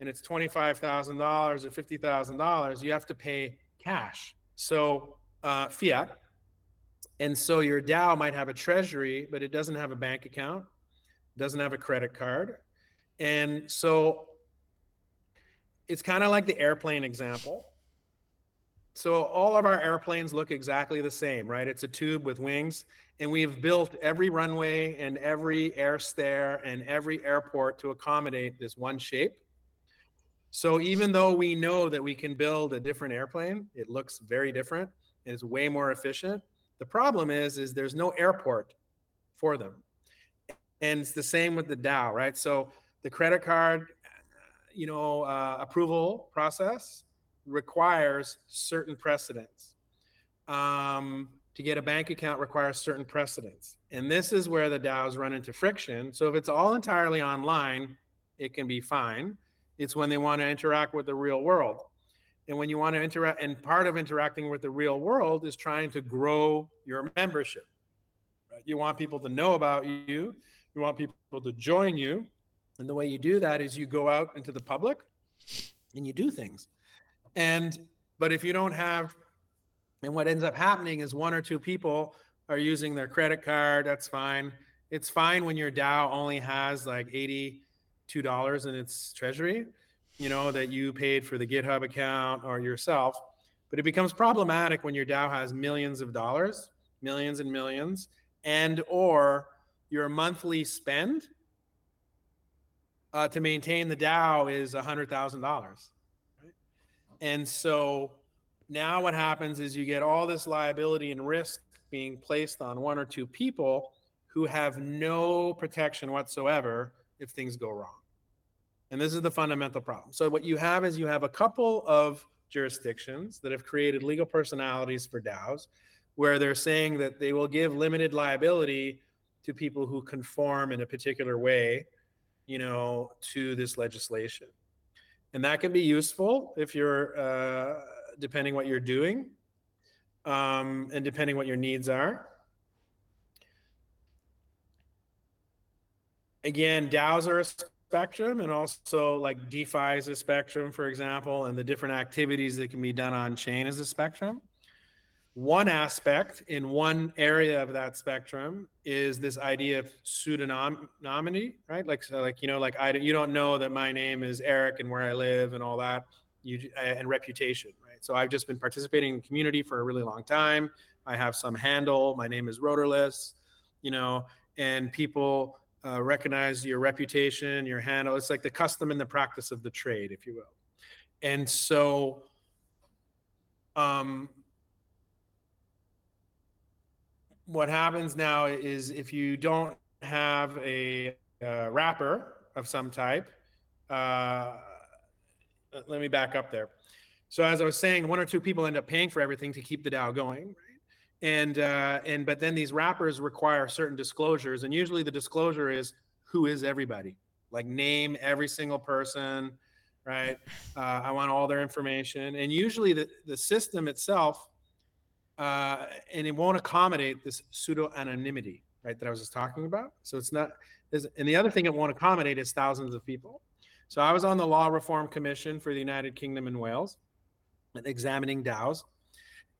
and it's twenty-five thousand dollars or fifty thousand dollars, you have to pay cash. So uh, fiat. And so your DAO might have a treasury, but it doesn't have a bank account, doesn't have a credit card. And so it's kind of like the airplane example. So all of our airplanes look exactly the same, right? It's a tube with wings, and we've built every runway and every air stair and every airport to accommodate this one shape. So even though we know that we can build a different airplane, it looks very different and it's way more efficient. The problem is, is there's no airport for them. And it's the same with the DAO, right? So the credit card you know, uh, approval process requires certain precedents. Um, to get a bank account requires certain precedents. And this is where the DAOs run into friction. So if it's all entirely online, it can be fine. It's when they want to interact with the real world. And when you want to interact, and part of interacting with the real world is trying to grow your membership. Right? You want people to know about you, you want people to join you, and the way you do that is you go out into the public and you do things. And but if you don't have and what ends up happening is one or two people are using their credit card, that's fine. It's fine when your DAO only has like $82 in its treasury, you know, that you paid for the GitHub account or yourself. But it becomes problematic when your DAO has millions of dollars, millions and millions, and or your monthly spend uh, to maintain the DAO is hundred thousand dollars. And so now what happens is you get all this liability and risk being placed on one or two people who have no protection whatsoever if things go wrong. And this is the fundamental problem. So what you have is you have a couple of jurisdictions that have created legal personalities for DAOs where they're saying that they will give limited liability to people who conform in a particular way you know, to this legislation. And that can be useful if you're, uh, depending what you're doing um, and depending what your needs are. Again, DAOs are a spectrum and also like DeFi is a spectrum, for example, and the different activities that can be done on chain is a spectrum one aspect in one area of that spectrum is this idea of pseudonymity, right? Like, so like you know, like I you don't know that my name is Erik and where I live and all that, you and reputation, right? So I've just been participating in the community for a really long time. I have some handle. My name is Rotorless, you know, and people uh, recognize your reputation, your handle. It's like the custom and the practice of the trade, if you will. And so, um, what happens now is if you don't have a, a wrapper of some type, uh, let me back up there. So as I was saying, one or two people end up paying for everything to keep the DAO going, right? And uh, and but then these wrappers require certain disclosures, and usually the disclosure is who is everybody, like name every single person, right? [LAUGHS] Uh, I want all their information, and usually the the system itself uh, and it won't accommodate this pseudo anonymity, right? That I was just talking about. So it's not. And the other thing it won't accommodate is thousands of people. So I was on the Law Reform Commission for the United Kingdom and Wales, examining DAOs,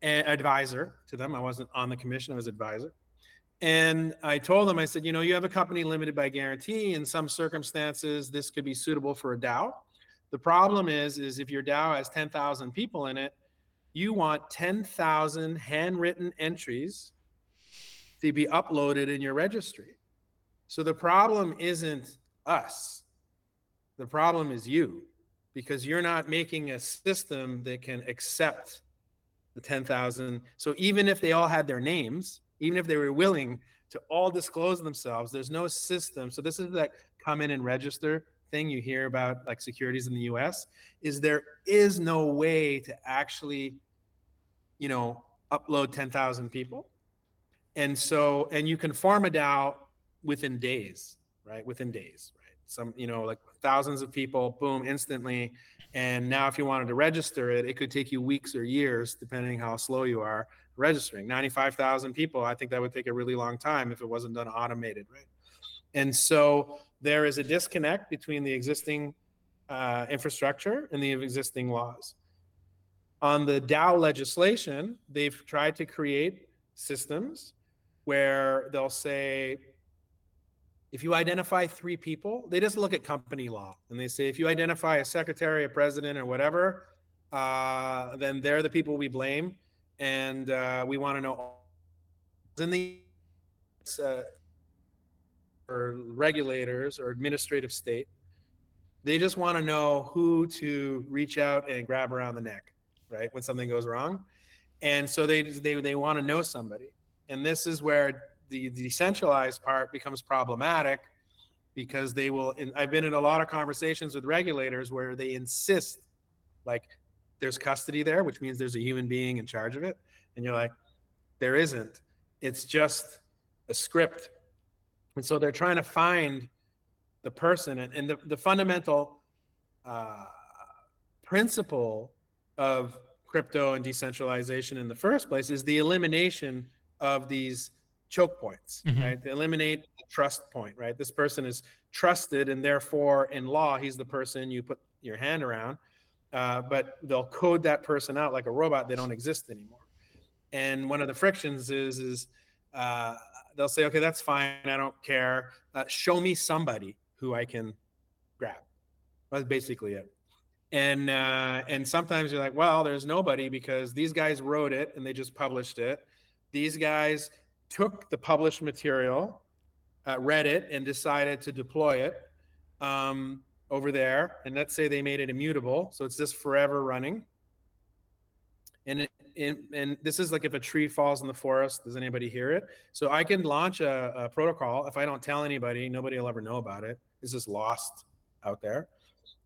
and advisor to them. I wasn't on the commission; I was advisor. And I told them, I said, you know, you have a company limited by guarantee. In some circumstances, this could be suitable for a DAO. The problem is, is if your DAO has 10,000 people in it, you want 10,000 handwritten entries to be uploaded in your registry. So the problem isn't us. The problem is you because you're not making a system that can accept the 10,000. So even if they all had their names, even if they were willing to all disclose themselves, there's no system. So this is that come in and register thing you hear about like securities in the US is there is no way to actually you know upload 10,000 people. And so and you can form a DAO within days, right? Within days, right? Some you know like thousands of people boom instantly and now if you wanted to register it it could take you weeks or years depending how slow you are registering 95,000 people I think that would take a really long time if it wasn't done automated, right? And so there is a disconnect between the existing uh, infrastructure and the existing laws. On the DAO legislation, they've tried to create systems where they'll say, if you identify three people, they just look at company law and they say, if you identify a secretary, a president, or whatever, uh, then they're the people we blame. And uh, we want to know in the uh, or regulators or administrative state. They just want to know who to reach out and grab around the neck, right? When something goes wrong. And so they they they want to know somebody. And this is where the, decentralized part becomes problematic because they will and I've been in a lot of conversations with regulators where they insist like there's custody there, which means there's a human being in charge of it. And you're like, there isn't. It's just a script and so they're trying to find the person. And, and the, the fundamental uh, principle of crypto and decentralization in the first place is the elimination of these choke points, mm-hmm. right? To eliminate the trust point, right? This person is trusted, and therefore, in law, he's the person you put your hand around. Uh, but they'll code that person out like a robot. They don't exist anymore. And one of the frictions is is uh, they'll say, okay, that's fine. I don't care. Uh, show me somebody who I can grab. That's basically it. And uh, and sometimes you're like, well, there's nobody because these guys wrote it and they just published it. These guys took the published material, uh, read it, and decided to deploy it um, over there. And let's say they made it immutable, so it's just forever running. And it, in, and this is like if a tree falls in the forest, does anybody hear it? So I can launch a, a protocol. If I don't tell anybody, nobody will ever know about it. It's just lost out there,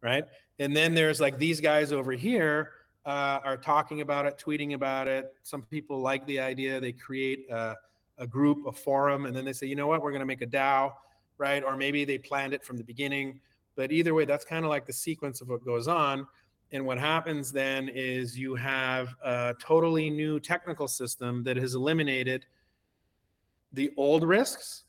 right? And then there's like these guys over here uh, are talking about it, tweeting about it. Some people like the idea. They create a, a group, a forum, and then they say, you know what, we're going to make a DAO, right? Or maybe they planned it from the beginning. But either way, that's kind of like the sequence of what goes on. And what happens then is you have a totally new technical system that has eliminated the old risks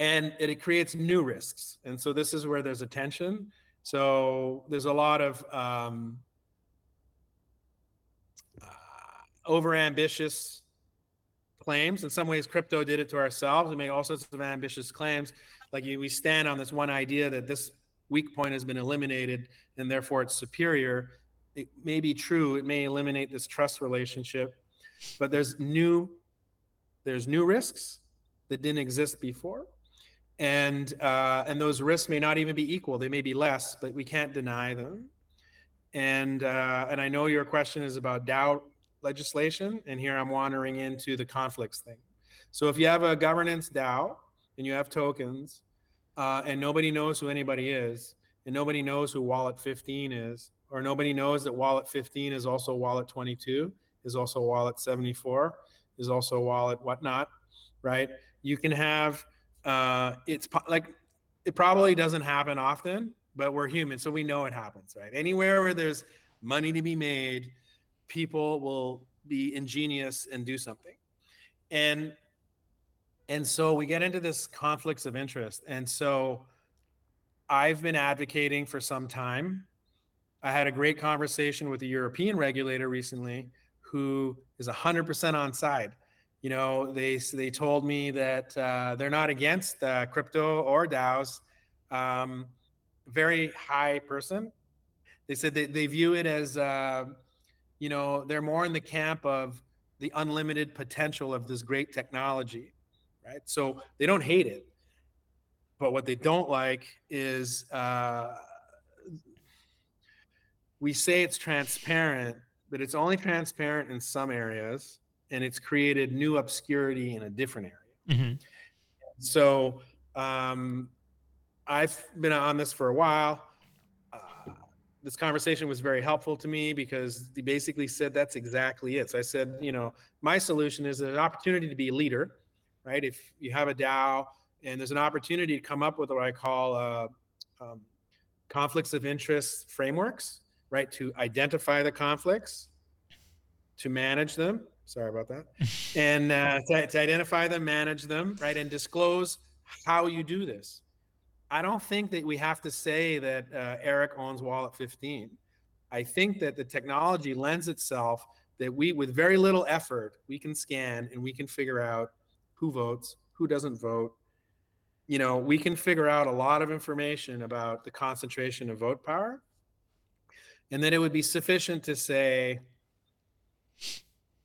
and it creates new risks. And so this is where there's a tension. So there's a lot of um, uh, over ambitious claims. In some ways, crypto did it to ourselves. We make all sorts of ambitious claims. Like we stand on this one idea that this weak point has been eliminated and therefore it's superior. It may be true, it may eliminate this trust relationship, but there's new there's new risks that didn't exist before. And uh, and those risks may not even be equal, they may be less, but we can't deny them. And uh, and I know your question is about DAO legislation, and here I'm wandering into the conflicts thing. So if you have a governance DAO and you have tokens, uh, and nobody knows who anybody is, and nobody knows who wallet 15 is, or nobody knows that wallet 15 is also wallet 22, is also wallet 74, is also wallet whatnot, right? You can have uh, it's like it probably doesn't happen often, but we're human, so we know it happens, right? Anywhere where there's money to be made, people will be ingenious and do something. And and so we get into this conflicts of interest. And so I've been advocating for some time. I had a great conversation with a European regulator recently who is 100% on side. You know, they they told me that uh, they're not against uh, crypto or DAOs. Um, very high person. They said they, they view it as, uh, you know, they're more in the camp of the unlimited potential of this great technology right? So they don't hate it. but what they don't like is uh, we say it's transparent, but it's only transparent in some areas, and it's created new obscurity in a different area. Mm-hmm. So um, I've been on this for a while. Uh, this conversation was very helpful to me because he basically said that's exactly it. So I said, you know, my solution is an opportunity to be a leader, right? If you have a DAO and there's an opportunity to come up with what I call uh, um, conflicts of interest frameworks, right? To identify the conflicts, to manage them. Sorry about that. [LAUGHS] and uh, to, to identify them, manage them, right? And disclose how you do this. I don't think that we have to say that uh, Erik owns Wallet 15. I think that the technology lends itself that we, with very little effort, we can scan and we can figure out who votes, who doesn't vote. You know, we can figure out a lot of information about the concentration of vote power. And then it would be sufficient to say,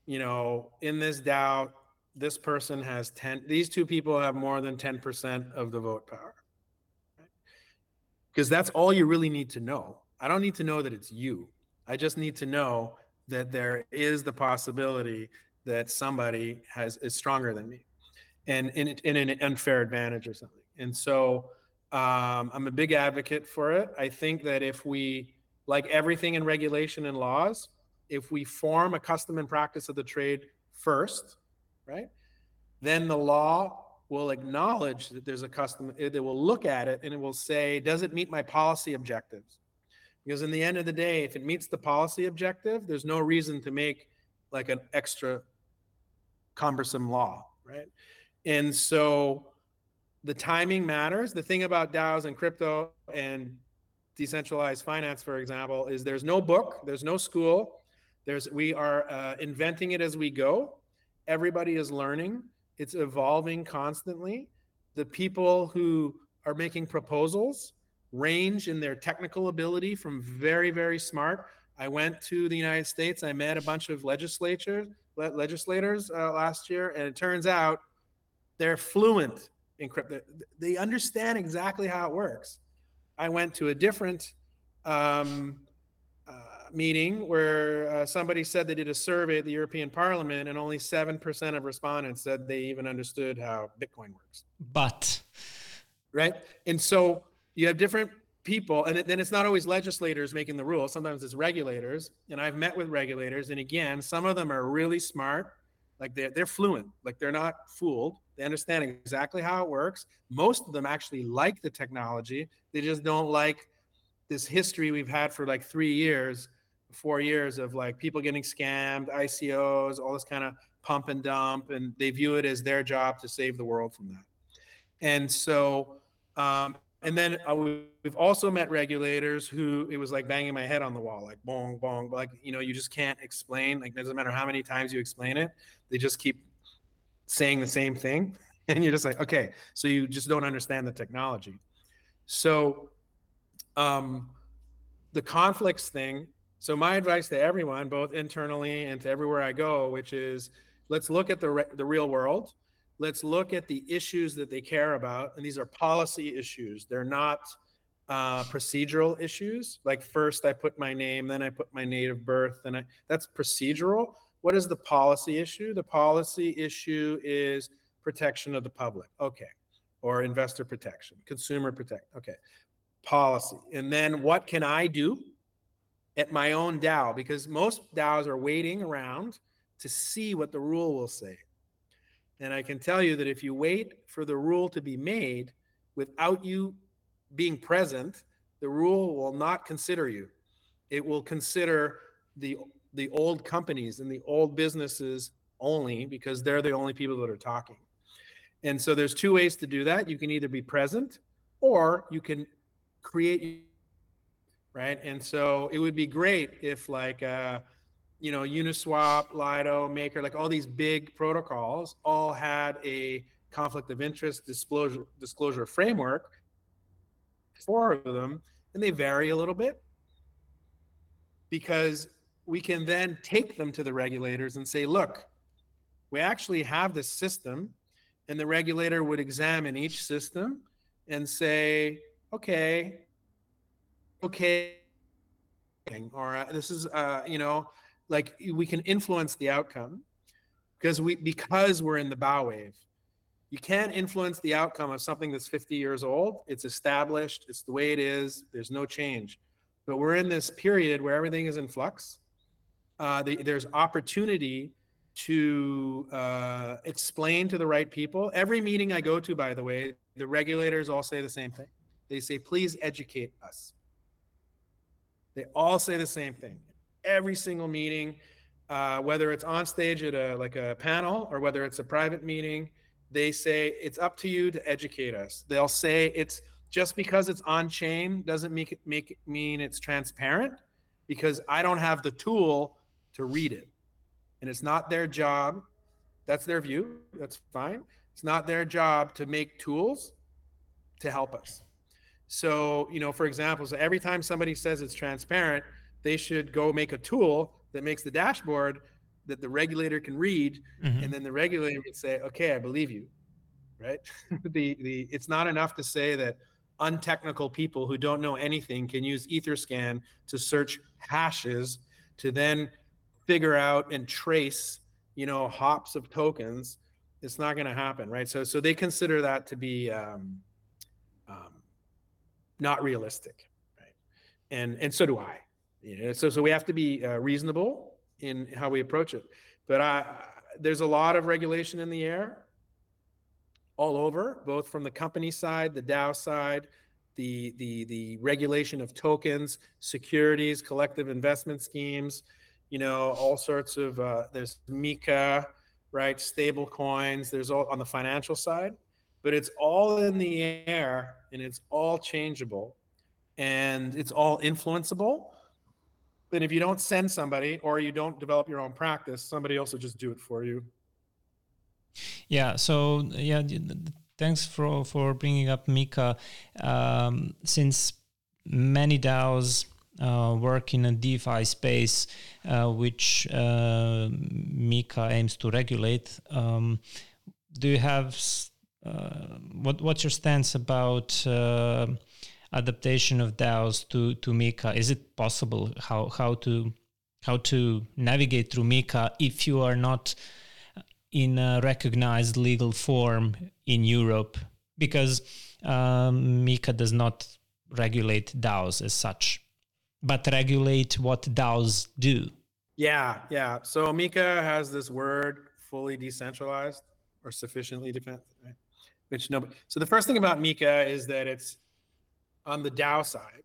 you know, in this DAO, this person has 10, these two people have more than 10% of the vote power. Because that's all you really need to know. I don't need to know that it's you. I just need to know that there is the possibility that somebody has is stronger than me and in, in an unfair advantage or something. And so um, I'm a big advocate for it. I think that if we, like everything in regulation and laws, if we form a custom and practice of the trade first, right, then the law will acknowledge that there's a custom, eh, it will look at it and it will say, does it meet my policy objectives? Because in the end of the day, if it meets the policy objective, there's no reason to make like an extra cumbersome law, right? And so the timing matters. The thing about DAOs and crypto and decentralized finance, for example, is there's no book, there's no school. There's we are uh, inventing it as we go. Everybody is learning. It's evolving constantly. The people who are making proposals range in their technical ability from very very smart. I went to the United States. I met a bunch of legislators legislators uh, last year, and it turns out they're fluent in crypto. They understand exactly how it works. I went to a different um, meeting where uh, somebody said they did a survey at the European Parliament, and only seven percent of respondents said they even understood how Bitcoin works. But right, and so you have different people, and then it's not always legislators making the rules. Sometimes it's regulators, and I've met with regulators, and again, some of them are really smart, like they're they're fluent, like they're not fooled they understand exactly how it works. Most of them actually like the technology. They just don't like this history we've had for like three years, four years of like people getting scammed, ICOs, all this kind of pump and dump, and they view it as their job to save the world from that. And so, um, and then uh, we've also met regulators who it was like banging my head on the wall, like bong bong, like you know, you just can't explain. Like doesn't matter how many times you explain it, they just keep saying the same thing [LAUGHS] and you're just like okay so you just don't understand the technology so um the conflicts thing so my advice to everyone both internally and to everywhere i go which is let's look at the re- the real world let's look at the issues that they care about and these are policy issues they're not uh, procedural issues like first i put my name then i put my native birth and i that's procedural what is the policy issue? The policy issue is protection of the public. Okay. Or investor protection, consumer protect. Okay. Policy. And then what can I do at my own DAO? Because most DAOs are waiting around to see what the rule will say. And I can tell you that if you wait for the rule to be made without you being present, the rule will not consider you. It will consider the the old companies and the old businesses only because they're the only people that are talking. And so there's two ways to do that. You can either be present or you can create right? And so it would be great if like uh you know Uniswap, Lido, Maker, like all these big protocols all had a conflict of interest disclosure disclosure framework four of them and they vary a little bit because we can then take them to the regulators and say, look, we actually have this system, and the regulator would examine each system and say, okay, okay, or uh, this is, uh, you know, like we can influence the outcome because we because we're in the bow wave. You can't influence the outcome of something that's 50 years old. It's established. It's the way it is. There's no change. But we're in this period where everything is in flux. Uh, the, there's opportunity to uh, explain to the right people. Every meeting I go to, by the way, the regulators all say the same thing. They say, please educate us. They all say the same thing. Every single meeting, uh, whether it's on stage at a like a panel or whether it's a private meeting, they say it's up to you to educate us. They'll say it's just because it's on chain doesn't make it make it mean it's transparent because I don't have the tool to read it. And it's not their job. That's their view. That's fine. It's not their job to make tools to help us. So, you know, for example, so every time somebody says it's transparent, they should go make a tool that makes the dashboard that the regulator can read, mm-hmm. and then the regulator would say, "Okay, I believe you." Right? [LAUGHS] the the it's not enough to say that untechnical people who don't know anything can use Etherscan to search hashes to then figure out and trace, you know, hops of tokens. It's not going to happen, right? So so they consider that to be um, um, not realistic, right? And and so do I. You know, so so we have to be uh, reasonable in how we approach it. But I, there's a lot of regulation in the air all over, both from the company side, the DAO side, the the the regulation of tokens, securities, collective investment schemes, you know, all sorts of uh, there's MiCA, right? Stable coins. There's all on the financial side, but it's all in the air and it's all changeable, and it's all influenceable then if you don't send somebody or you don't develop your own practice, somebody else will just do it for you. Yeah. So yeah, thanks for for bringing up MiCA. Um, since many DAOs uh, work in a DeFi space, uh, which uh, MiCA aims to regulate. Um, do you have what? What's your stance about? Uh, adaptation of DAOs to to MiCA? Is it possible? How how to how to navigate through MiCA if you are not in a recognized legal form in Europe? Because um, MiCA does not regulate DAOs as such, but regulate what DAOs do. Yeah, yeah. So MiCA has this word fully decentralized or sufficiently defense, right? Which no. So the first thing about MiCA is that it's on the DAO side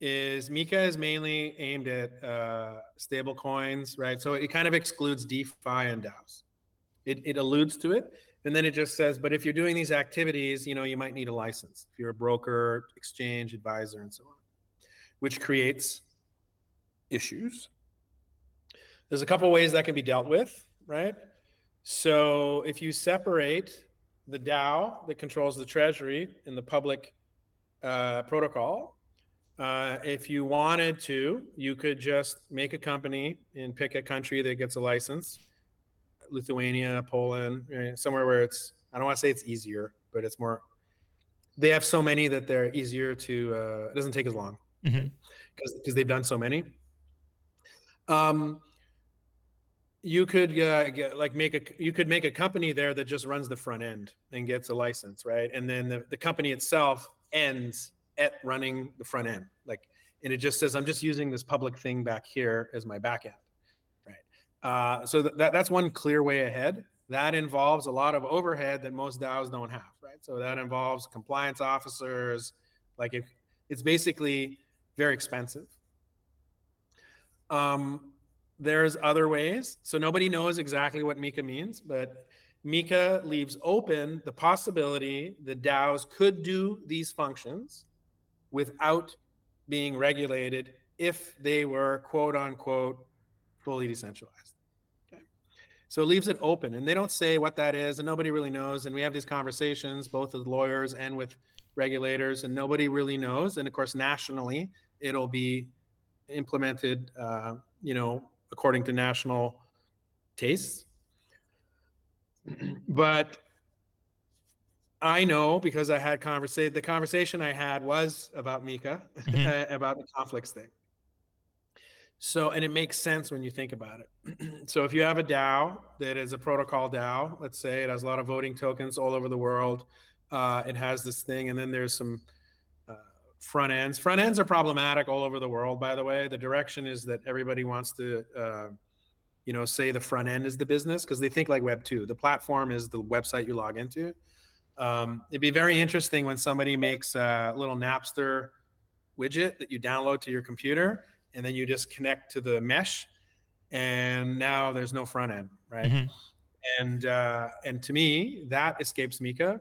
is MiCA is mainly aimed at uh, stable coins, right? So it kind of excludes DeFi and DAOs. It, it alludes to it, and then it just says, but if you're doing these activities, you know, you might need a license if you're a broker, exchange, advisor, and so on, which creates issues. There's a couple ways that can be dealt with, right? So if you separate the DAO that controls the treasury and the public uh, protocol. Uh, if you wanted to, you could just make a company and pick a country that gets a license Lithuania, Poland, eh, somewhere where it's, I don't want to say it's easier, but it's more, they have so many that they're easier to, uh, it doesn't take as long because mm-hmm. they've done so many. Um, you could uh, get, like make a you could make a company there that just runs the front end and gets a license right and then the, the company itself ends at running the front end. Like, and it just says, I'm just using this public thing back here as my backend. Right. Uh, so th- that, that's one clear way ahead. That involves a lot of overhead that most DAOs don't have. Right. So that involves compliance officers. Like, if it's basically very expensive. Um, there's other ways. So nobody knows exactly what MiCA means, but MiCA leaves open the possibility that DAOs could do these functions without being regulated if they were quote unquote fully decentralized. Okay. So it leaves it open and they don't say what that is and nobody really knows. And we have these conversations both with lawyers and with regulators and nobody really knows. And of course, nationally, it'll be implemented, uh, you know, according to national tastes but I know because I had conversation. The conversation I had was about MiCA, mm-hmm. [LAUGHS] about the conflicts thing. So, and it makes sense when you think about it. [CLEARS THROAT] so, if you have a DAO that is a protocol DAO, let's say it has a lot of voting tokens all over the world, uh, it has this thing, and then there's some front ends. Front ends are problematic all over the world, by the way. The direction is that everybody wants to, uh, you know, say the front end is the business because they think like Web 2. The platform is the website you log into. Um, it'd be very interesting when somebody makes a little Napster widget that you download to your computer and then you just connect to the mesh and now there's no front end right mm-hmm. and uh, and to me that escapes MiCA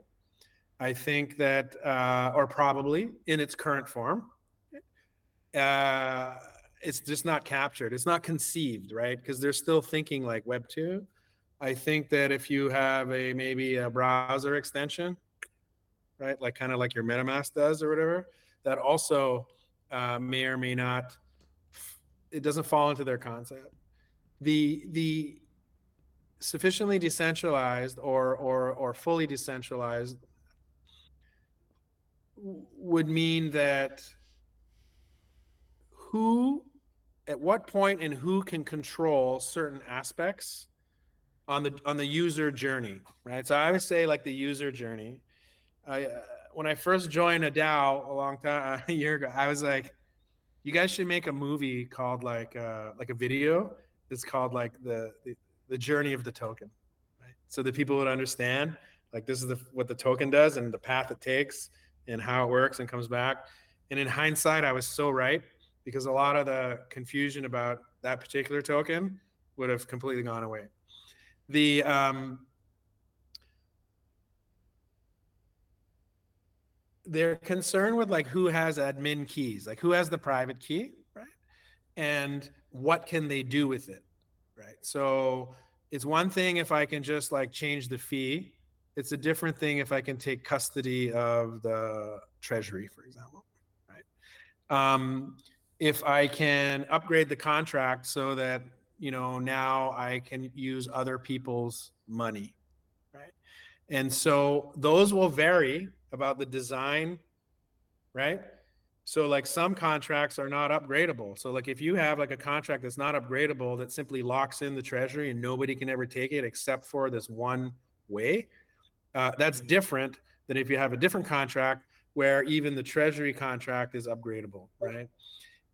i think that uh, or probably in its current form uh, it's just not captured. It's not conceived right? Because they're still thinking like web 2 I think that if you have a maybe a browser extension, right, like kind of like your MetaMask does or whatever, that also uh, may or may not, it doesn't fall into their concept. The the sufficiently decentralized or or or fully decentralized would mean that who at what point and who can control certain aspects on the on the user journey, right? So I would say like the user journey. I uh, when I first joined a DAO a long time [LAUGHS] a year ago, I was like, you guys should make a movie called like uh, like a video. It's called like the, the the journey of the token, right? So that people would understand like this is the what the token does and the path it takes and how it works and comes back. And in hindsight, I was so right because a lot of the confusion about that particular token would have completely gone away the um, they're concerned with like who has admin keys, like who has the private key, right? And what can they do with it, right? So it's one thing if I can just like change the fee. It's a different thing if I can take custody of the treasury, for example, right? Um, if I can upgrade the contract so that you know, now I can use other people's money, right? And so those will vary about the design, right? So like some contracts are not upgradable. So like if you have like a contract that's not upgradable that simply locks in the treasury and nobody can ever take it except for this one way, uh, that's different than if you have a different contract where even the treasury contract is upgradable, right?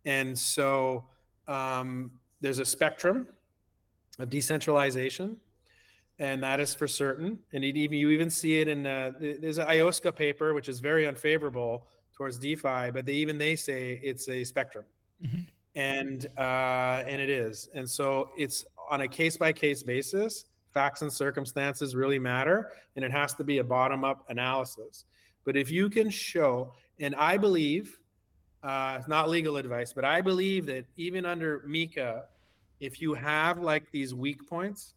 And so um, there's a spectrum of decentralization, and that is for certain. And even you even see it in uh, there's an IOSCO paper which is very unfavorable towards DeFi, but they even they say it's a spectrum, mm-hmm. and uh, and it is, and so it's on a case by case basis. Facts and circumstances really matter, and it has to be a bottom up analysis. But if you can show, and I believe uh, it's not legal advice, but I believe that even under MiCA, if you have like these weak points,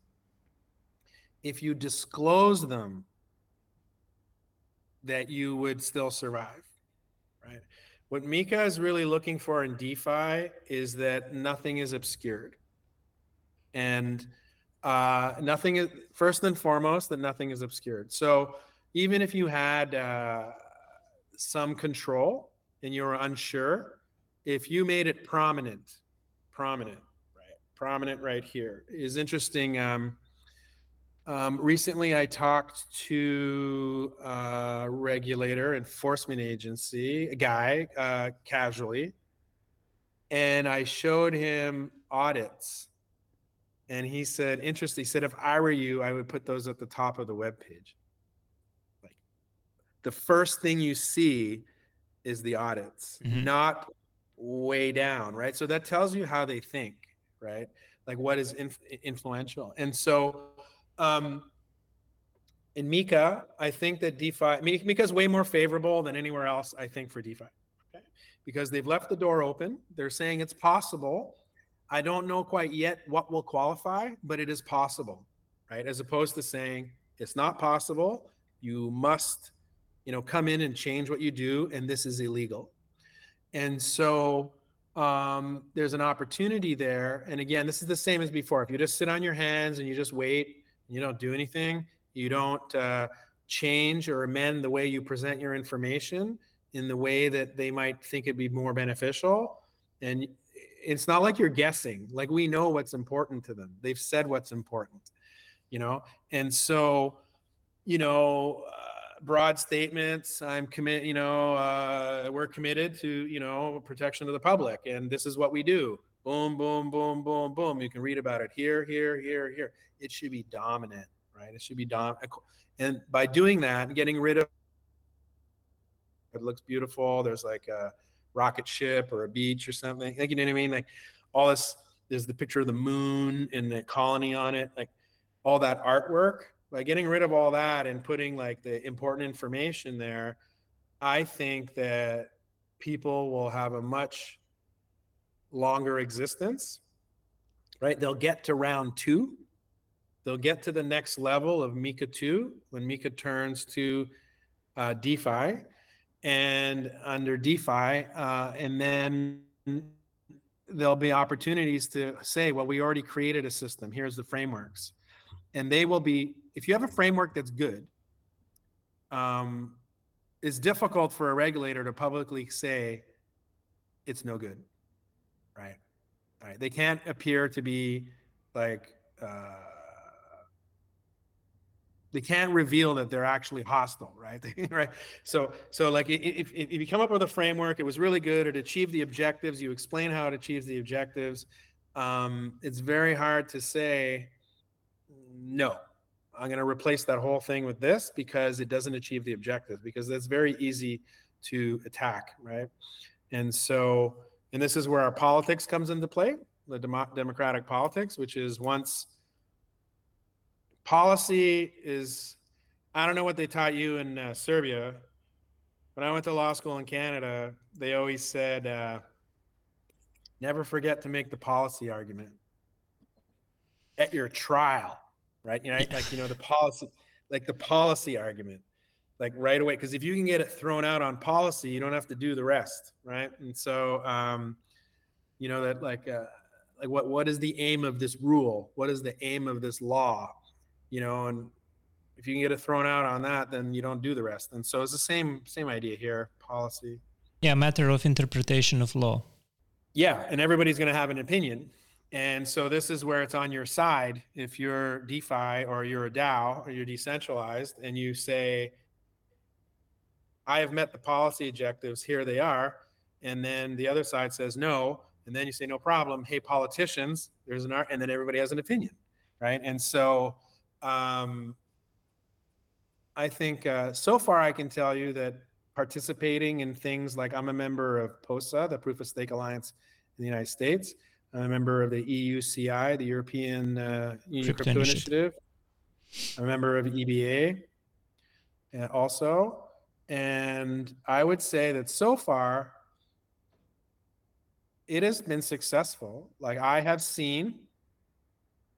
if you disclose them, that you would still survive, right? What MiCA is really looking for in DeFi is that nothing is obscured. And uh, nothing is, first and foremost, that nothing is obscured. So even if you had uh, some control, and you're unsure, if you made it prominent, prominent, right, prominent right here is interesting. Um, um, recently, I talked to a regulator, enforcement agency, a guy, uh, casually, and I showed him audits. And he said, interesting. He said, if I were you, I would put those at the top of the web page. Like the first thing you see is the audits, mm-hmm. not way down, right? So that tells you how they think, right? Like what is inf- influential. And so um, in MiCA, I think that DeFi, MiCA is way more favorable than anywhere else, I think, for DeFi. Okay? Because they've left the door open. They're saying it's possible. I don't know quite yet what will qualify, but it is possible, right? As opposed to saying it's not possible, you must you know, come in and change what you do, and this is illegal. And so um, there's an opportunity there. And again, this is the same as before. If you just sit on your hands and you just wait, and you don't do anything, you don't uh, change or amend the way you present your information in the way that they might think it'd be more beneficial. And it's not like you're guessing. Like we know what's important to them. They've said what's important, you know. And so, you know, uh, broad statements. I'm commit. You know, uh, we're committed to you know protection of the public, and this is what we do. Boom, boom, boom, boom, boom. You can read about it here, here, here, here. It should be dominant, right? It should be dominant. And by doing that, getting rid of it looks beautiful. There's like a rocket ship or a beach or something. Like you know what I mean? Like all this. There's the picture of the moon and the colony on it. Like all that artwork. By getting rid of all that and putting like the important information there, I think that people will have a much longer existence. Right? They'll get to round two. They'll get to the next level of MiCA 2 when MiCA turns to uh, DeFi and under DeFi, uh, and then there'll be opportunities to say, well, we already created a system. Here's the frameworks, and they will be. If you have a framework that's good, um, it's difficult for a regulator to publicly say it's no good, right? They can't appear to be like. Uh, they can't reveal that they're actually hostile right? [LAUGHS] Right? So so like if, if you come up with a framework it was really good. It achieved the objectives. You explain how it achieves the objectives. Um, it's very hard to say no i'm going to replace that whole thing with this because it doesn't achieve the objectives because that's very easy to attack right? And so and this is where our politics comes into play the democratic politics which is once policy is i don't know what they taught you in uh, serbia when i went to law school in canada they always said uh, never forget to make the policy argument at your trial right? You know like you know the policy like the policy argument like right away because if you can get it thrown out on policy you don't have to do the rest right? And so um you know that like uh like what what is the aim of this rule? What is the aim of this law you know, and if you can get it thrown out on that, then you don't do the rest. And so it's the same same idea here, policy. Yeah, matter of interpretation of law. Yeah, and everybody's going to have an opinion. And so this is where it's on your side. If you're DeFi or you're a DAO or you're decentralized and you say, I have met the policy objectives, here they are. And then the other side says no. And then you say, no problem. Hey, politicians, there's an art. And then everybody has an opinion. Right. And so um, I think uh, so far I can tell you that participating in things like I'm a member of POSA, the Proof of Stake Alliance in the United States. I'm a member of the EUCI, the European uh, Union Crypto, Crypto Initiative. I'm a member of EBA uh, also. And I would say that so far, it has been successful. Like I have seen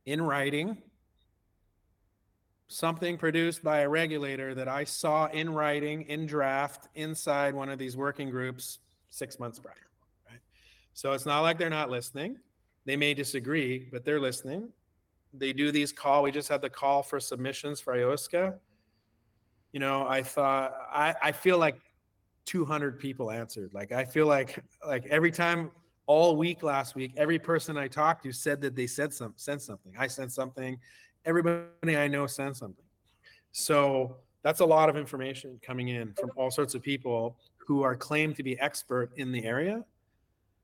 in writing something produced by a regulator that I saw in writing, in draft, inside one of these working groups six months prior. Right? So it's not like they're not listening. They may disagree, but they're listening. They do these call. We just had the call for submissions for IOSCO. You know, I thought I, I feel like 200 people answered. Like I feel like like every time all week last week, every person I talked to said that they said some sent something. I sent something everybody I know sends something. So that's a lot of information coming in from all sorts of people who are claimed to be expert in the area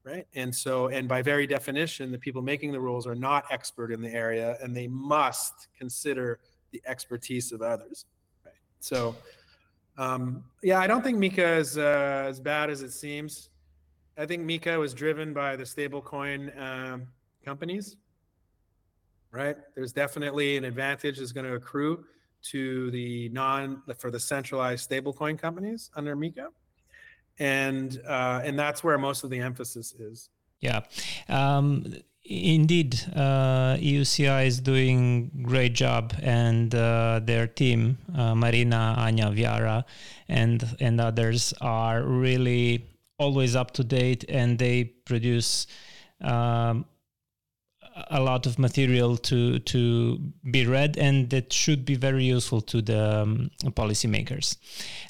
right? And so and by very definition the people making the rules are not expert in the area and they must consider the expertise of others right? So um, yeah i don't think MiCA is uh, as bad as it seems. I think MiCA was driven by the stablecoin um, companies right? There's definitely an advantage that's going to accrue to the non for the centralized stablecoin companies under MiCA, and uh, and that's where most of the emphasis is. Yeah. Um, indeed, uh, EUCI is doing great job, and uh, their team, uh, Marina, Anya, Viara, and and others are really always up to date, and they produce um, a lot of material to to be read, and that should be very useful to the um, policymakers.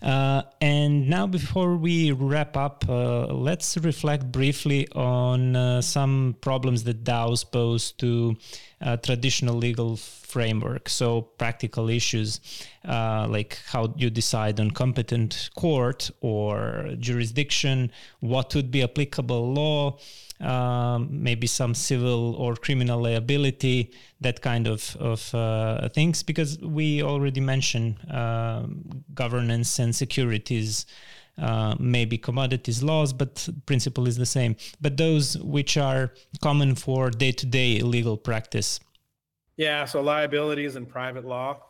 Uh, and now, before we wrap up, uh, let's reflect briefly on uh, some problems that DAOs pose to uh, traditional legal framework. So practical issues uh, like how you decide on competent court or jurisdiction, what would be applicable law um, maybe some civil or criminal liability, that kind of, of uh, things, because we already mentioned uh, governance and securities. Uh, maybe commodities laws, but principle is the same. But those which are common for day to day legal practice. Yeah, so liabilities and private law.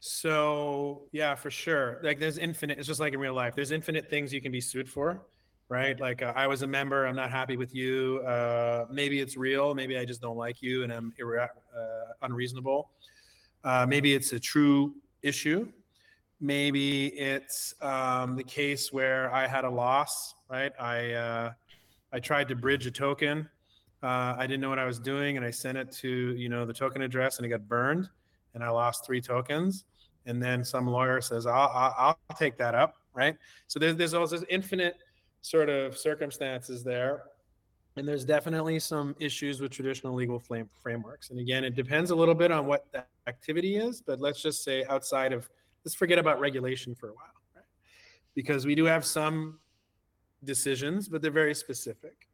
So, yeah, for sure. Like there's infinite, it's just like in real life, there's infinite things you can be sued for right? Like uh, I was a member, I'm not happy with you. Uh, maybe it's real, maybe I just don't like you and I'm uh, unreasonable. Uh, maybe it's a true issue. Maybe it's um, the case where I had a loss, right? I uh, I tried to bridge a token. Uh, I didn't know what I was doing, and I sent it to you know the token address, and it got burned, and I lost three tokens. And then some lawyer says, "I'll I'll, I'll take that up," right? So there's there's also this infinite sort of circumstances there. And there's definitely some issues with traditional legal flame frameworks. And again, it depends a little bit on what the activity is, but let's just say outside of, let's forget about regulation for a while, right? Because we do have some decisions, but they're very specific,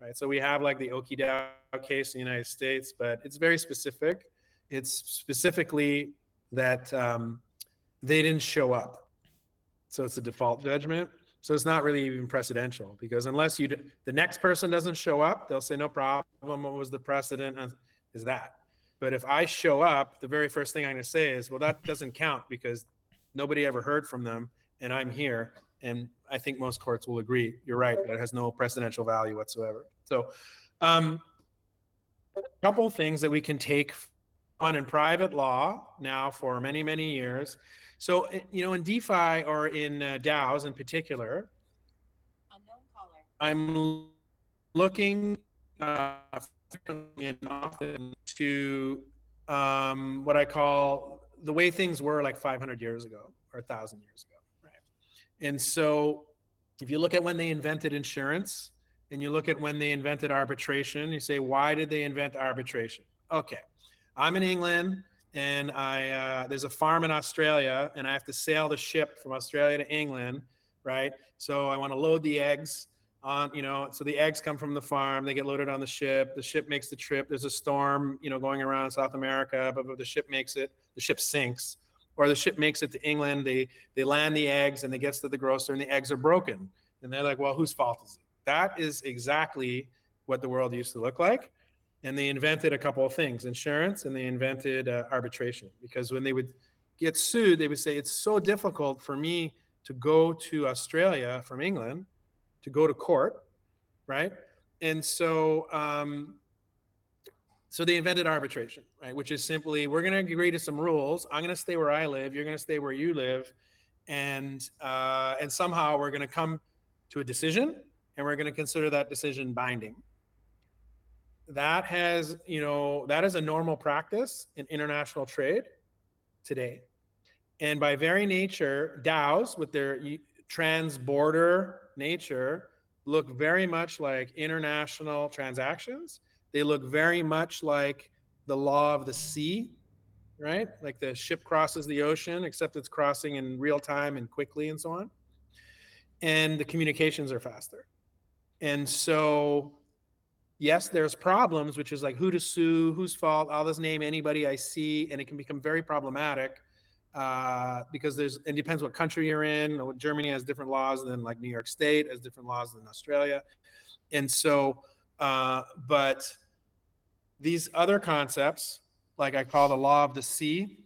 right? So we have like the Ooki DAO case in the United States, but it's very specific. It's specifically that um, they didn't show up. So it's a default judgment. So it's not really even precedential because unless you, the next person doesn't show up, they'll say, no problem. What was the precedent is that. But if I show up, the very first thing I'm going to say is, well, that doesn't count because nobody ever heard from them and I'm here. And I think most courts will agree. You're right. That has no precedential value whatsoever. So, um, a couple things that we can take on in private law now for many, many years so, eh, you know, in DeFi or in uh, DAOs in particular, I'm looking uh, often to um, what I call the way things were like 500 years ago or 1,000 years ago. Right. And so if you look at when they invented insurance and you look at when they invented arbitration, you say, why did they invent arbitration? Okay, I'm in England and I uh, there's a farm in Australia, and I have to sail the ship from Australia to England, right? So I want to load the eggs on, you know, so the eggs come from the farm, they get loaded on the ship. The ship makes the trip. There's a storm, you know, going around South America, but, but the ship makes it. The ship sinks, or the ship makes it to England. They they land the eggs, and they gets to the grocer, and the eggs are broken. And they're like, well, whose fault is it? That is exactly what the world used to look like and they invented a couple of things insurance and they invented uh, arbitration. Because when they would get sued they would say it's so difficult for me to go to australia from england to go to court right? And so um, so they invented arbitration right? Which is simply we're going to agree to some rules. I'm going to stay where i live. You're going to stay where you live. And uh, and somehow we're going to come to a decision and we're going to consider that decision binding that has, you know, that is a normal practice in international trade today. And by very nature, DAOs with their trans-border nature look very much like international transactions. They look very much like the law of the sea, right? Like the ship crosses the ocean, except it's crossing in real time and quickly and so on. And the communications are faster. And so yes, there's problems, which is like who to sue, whose fault. I'll just name anybody I see, and it can become very problematic uh, because there's it depends what country you're in. Germany has different laws than like New York State has different laws than Australia, and so, uh, but these other concepts, like I call the law of the sea.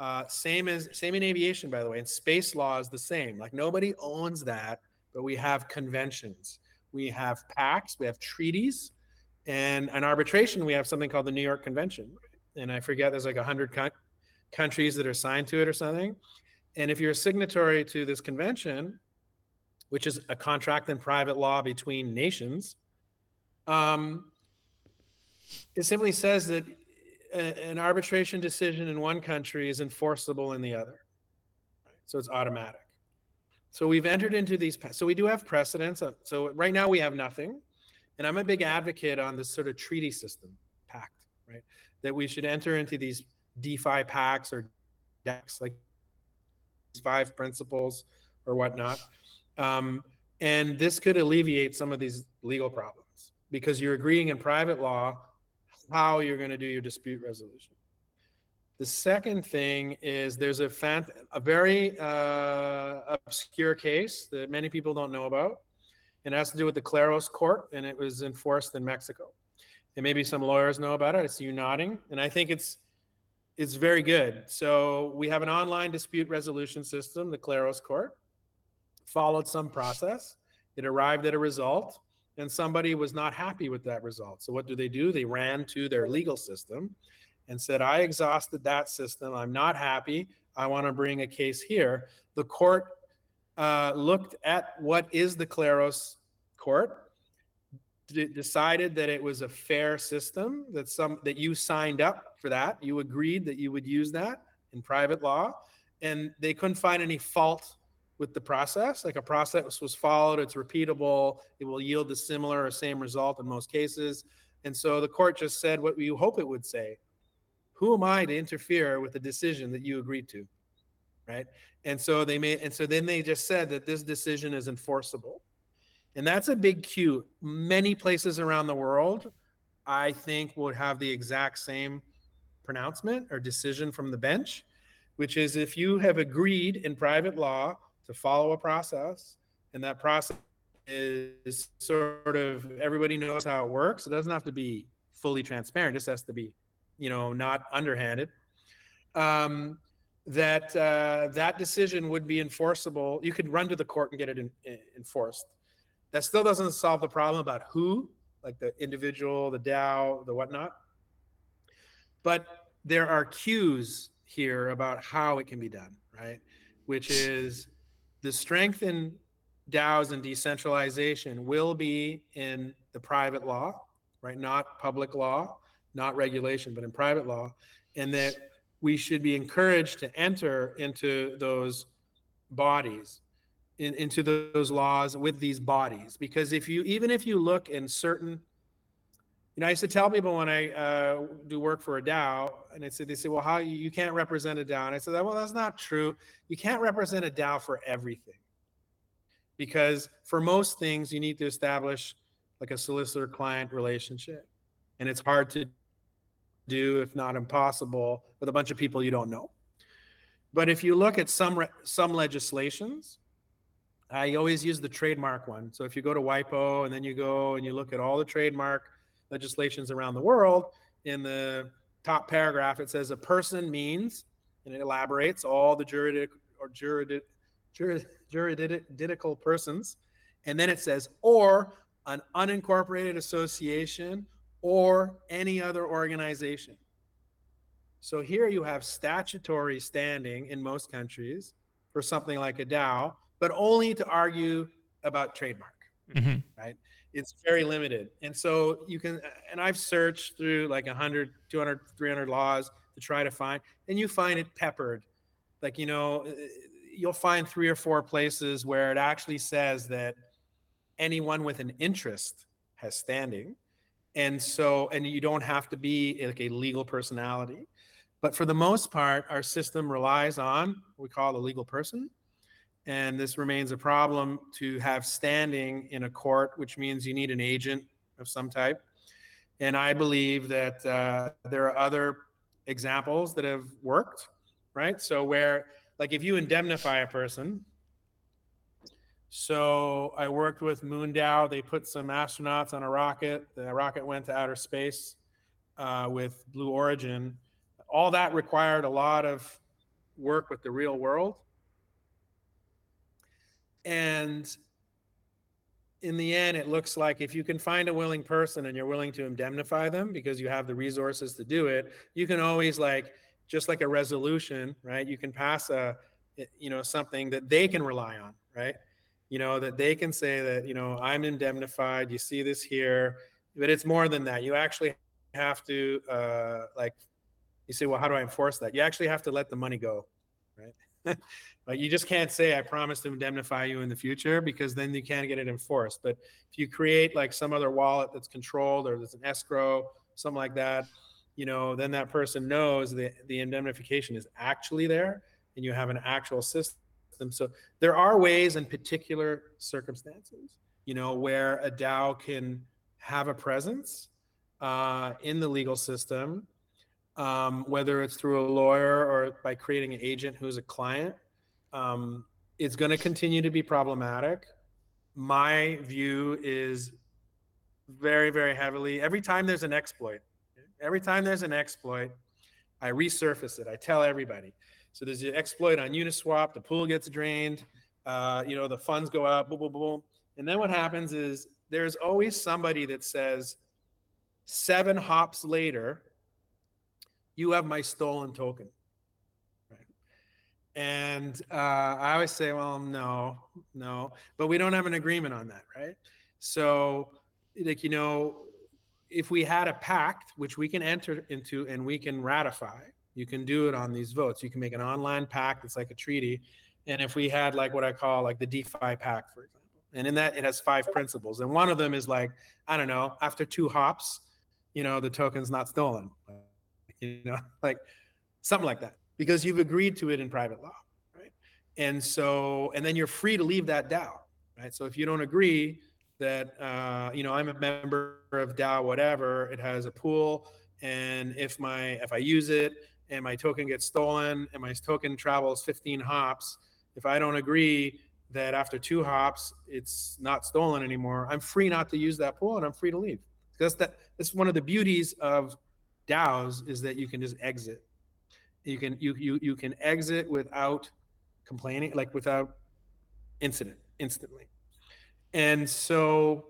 Uh, same as same in aviation, by the way, and space law is the same. Like nobody owns that, but we have conventions we have pacts, we have treaties, and an arbitration, we have something called the New York Convention. And I forget, there's like 100 co- countries that are signed to it or something. And if you're a signatory to this convention, which is a contract in private law between nations, um, It simply says that an arbitration decision in one country is enforceable in the other. So it's automatic. So we've entered into these. So we do have precedents. Uh, so right now we have nothing, and I'm a big advocate on this sort of treaty system pact, right? That we should enter into these DeFi pacts or decks like five principles or whatnot. Um, and this could alleviate some of these legal problems because you're agreeing in private law how you're going to do your dispute resolution. The second thing is there's a a very uh, obscure case that many people don't know about. and It has to do with the Kleros court, and it was enforced in Mexico. And maybe some lawyers know about it. I see you nodding, and I think it's it's very good. So we have an online dispute resolution system, the Kleros court, followed some process. It arrived at a result, and somebody was not happy with that result. So what do they do? They ran to their legal system and said, I exhausted that system. I'm not happy. I want to bring a case here. The court uh, looked at what is the Kleros court, d- decided that it was a fair system, that some that you signed up for that, you agreed that you would use that in private law, and they couldn't find any fault with the process. Like a process was followed, it's repeatable, it will yield the similar or same result in most cases. And so the court just said what you hope it would say. Who am I to interfere with the decision that you agreed to? Right. And so they made, and so then they just said that this decision is enforceable. And that's a big cue. Many places around the world, I think, would have the exact same pronouncement or decision from the bench, which is if you have agreed in private law to follow a process, and that process is sort of everybody knows how it works. It doesn't have to be fully transparent; it just has to be, you know, not underhanded. Um, that uh, that decision would be enforceable. You could run to the court and get it in, in, enforced. That still doesn't solve the problem about who, like the individual, the DAO, the whatnot. But there are cues here about how it can be done, right? Which is the strength in DAOs and decentralization will be in the private law, right? Not public law, not regulation, but in private law. And that we should be encouraged to enter into those bodies, in, into those laws with these bodies. Because if you, even if you look in certain you know, I used to tell people when I uh, do work for a DAO, and they say, they say, well, how you, you can't represent a DAO? And I said, well, that's not true. You can't represent a DAO for everything, because for most things you need to establish like a solicitor-client relationship, and it's hard to do, if not impossible, with a bunch of people you don't know. But if you look at some re- some legislations, I always use the trademark one. So if you go to WIPO and then you go and you look at all the trademark legislations around the world, in the top paragraph, it says a person means, and it elaborates all the juridic or juridic, jurid, juridical persons. And then it says, or an unincorporated association or any other organization. So here you have statutory standing in most countries for something like a DAO, but only to argue about trademark, mm-hmm. right? it's very limited. And so you can, and I've searched through like 100, 200, 300 laws to try to find, and you find it peppered. Like, you know, you'll find three or four places where it actually says that anyone with an interest has standing. And so, and you don't have to be like a legal personality. But for the most part, our system relies on we call a legal person and this remains a problem to have standing in a court, which means you need an agent of some type. And I believe that uh, there are other examples that have worked, right? So where, like, if you indemnify a person, so I worked with MoonDAO. They put some astronauts on a rocket. The rocket went to outer space uh, with Blue Origin. All that required a lot of work with the real world and in the end, it looks like if you can find a willing person and you're willing to indemnify them because you have the resources to do it, you can always like just like a resolution, right? You can pass a you know something that they can rely on, right? You know that they can say that you know I'm indemnified. You see this here, but it's more than that. You actually have to uh, like you say, well, how do I enforce that? You actually have to let the money go, right? [LAUGHS] like you just can't say I promise to indemnify you in the future because then you can't get it enforced. But if you create like some other wallet that's controlled or there's an escrow, something like that, you know, then that person knows that the indemnification is actually there and you have an actual system. So there are ways in particular circumstances, you know, where a DAO can have a presence uh, in the legal system, um, whether it's through a lawyer or by creating an agent who's a client. Um, it's going to continue to be problematic. My view is very, very heavily every time there's an exploit, every time there's an exploit, I resurface it. I tell everybody. So there's an exploit on Uniswap. The pool gets drained. Uh, you know, the funds go out. Boom, boom, boom. And then what happens is there's always somebody that says, seven hops later, you have my stolen token. And uh, I always say, well, no, no, but we don't have an agreement on that, right? So, like, you know, if we had a pact, which we can enter into and we can ratify, you can do it on these votes. You can make an online pact. It's like a treaty. And if we had like what I call like the DeFi pact, for example, and in that it has five principles. And one of them is like, I don't know, after two hops, you know, the token's not stolen. You know, [LAUGHS] like something like that. Because you've agreed to it in private law. Right. And so, and then you're free to leave that DAO. Right. So if you don't agree that uh, you know, I'm a member of DAO, whatever, it has a pool. And if my if I use it and my token gets stolen and my token travels 15 hops, if I don't agree that after two hops it's not stolen anymore, I'm free not to use that pool and I'm free to leave. That's that. That's one of the beauties of DAOs is that you can just exit. You can you you you can exit without complaining, like without incident instantly. And so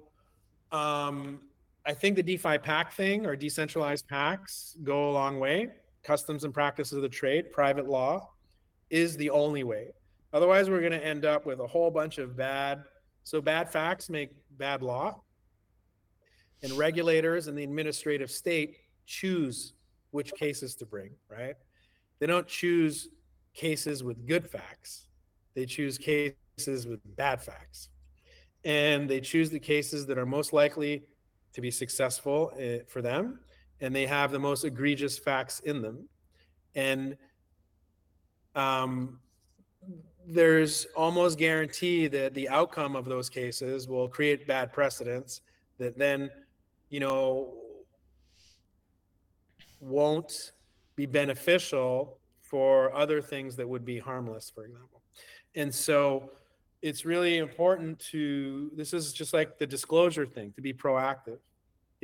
um, I think the DeFi pack thing or decentralized packs go a long way customs and practices of the trade, private law, is the only way. Otherwise, we're going to end up with a whole bunch of bad. So bad facts make bad law, and regulators and the administrative state choose which cases to bring. Right? They don't choose cases with good facts. They choose cases with bad facts, and they choose the cases that are most likely to be successful eh, for them and they have the most egregious facts in them. And um, there's almost guarantee that the outcome of those cases will create bad precedents that then, you know, won't be beneficial for other things that would be harmless, for example. And so it's really important to, this is just like the disclosure thing, to be proactive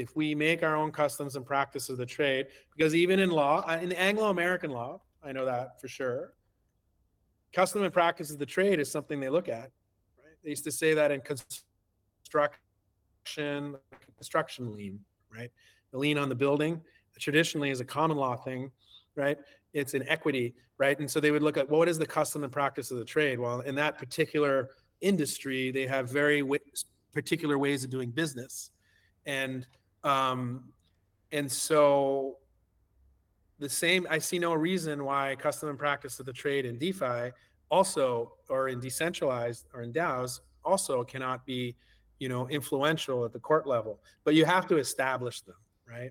if we make our own customs and practices of the trade, because even in law, in Anglo-American law, I know that for sure, custom and practices of the trade is something they look at. Right? They used to say that in construction, construction lien, right? The lien on the building traditionally is a common law thing, right? It's an equity, right? And so they would look at well, what is the custom and practice of the trade? Well, in that particular industry, they have very w- particular ways of doing business, and um, and so the same, I see no reason why custom and practice of the trade in DeFi also, or in decentralized or in DAOs also cannot be, you know, influential at the court level, but you have to establish them, right?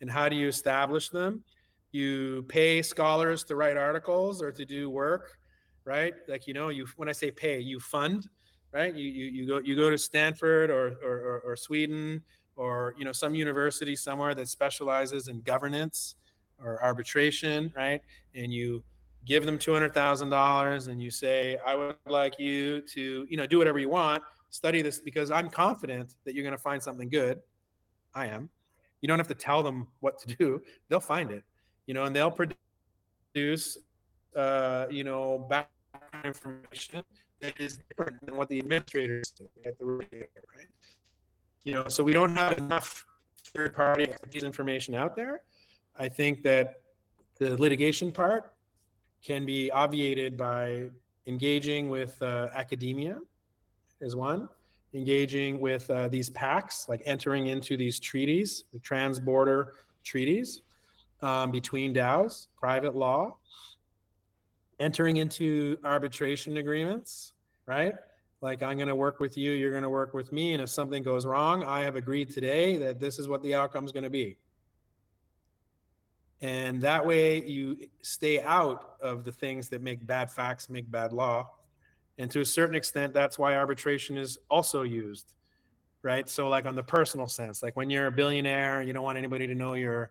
And how do you establish them? You pay scholars to write articles or to do work, right? Like, you know, you, when I say pay, you fund, right? You, you, you go, you go to Stanford or, or, or, or Sweden, or you know some university somewhere that specializes in governance or arbitration, right? And you give them two hundred thousand dollars, and you say, "I would like you to, you know, do whatever you want, study this because I'm confident that you're going to find something good." I am. You don't have to tell them what to do; they'll find it, you know, and they'll produce, uh, you know, background information that is different than what the administrators do at the right? You know, so we don't have enough third party expertise information out there. I think that the litigation part can be obviated by engaging with uh, academia is one engaging with uh, these pacts, like entering into these treaties, the trans-border treaties um, between DAOs, private law, entering into arbitration agreements, right? Like I'm going to work with you, you're going to work with me, and if something goes wrong, I have agreed today that this is what the outcome is going to be. And that way you stay out of the things that make bad facts make bad law. And to a certain extent, that's why arbitration is also used, right? So, like on the personal sense, like when you're a billionaire, you don't want anybody to know your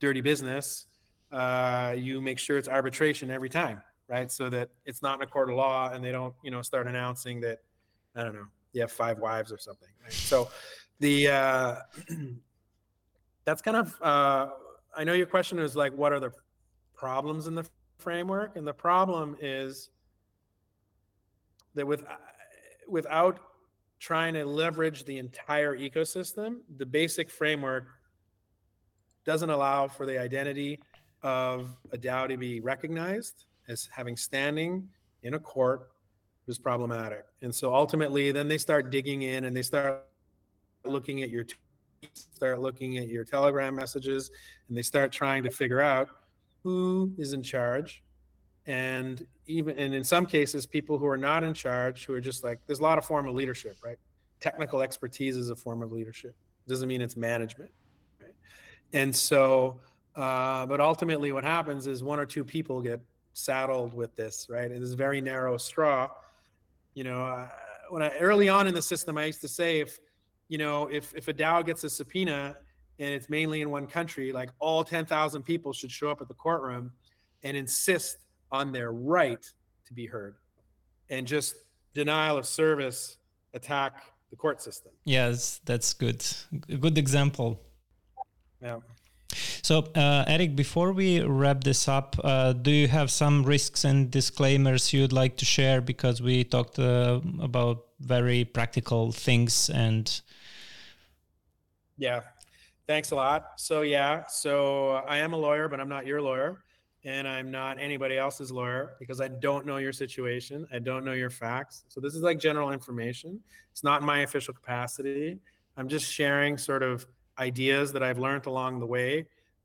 dirty business. Uh, you make sure it's arbitration every time, right? So that it's not in a court of law and they don't, you know, start announcing that, I don't know, you have five wives or something. Right? So the, uh, [CLEARS THROAT] that's kind of, uh, I know your question is like, what are the problems in the framework? And the problem is that with, without trying to leverage the entire ecosystem, the basic framework doesn't allow for the identity of a DAO to be recognized as having standing in a court was problematic. And so ultimately, then they start digging in and they start looking at your tweets, start looking at your Telegram messages, and they start trying to figure out who is in charge. And even and in some cases, people who are not in charge, who are just like, there's a lot of form of leadership, right? Technical expertise is a form of leadership. Doesn't mean it's management. Right? And so uh, but ultimately, what happens is one or two people get saddled with this, right? It is a very narrow straw. You know, uh, when I early on in the system, I used to say if, you know, if if a DAO gets a subpoena and it's mainly in one country, like all 10,000 people should show up at the courtroom and insist on their right to be heard, and just denial of service attack the court system. Yes, that's good. A good example. Yeah. So, uh, Erik, before we wrap this up, uh, do you have some risks and disclaimers you'd like to share? Because we talked uh, about very practical things and. Yeah, thanks a lot. So, yeah, so I am a lawyer, but I'm not your lawyer. And I'm not anybody else's lawyer because I don't know your situation. I don't know your facts. So, this is like general information. It's not my official capacity. I'm just sharing sort of ideas that I've learned along the way.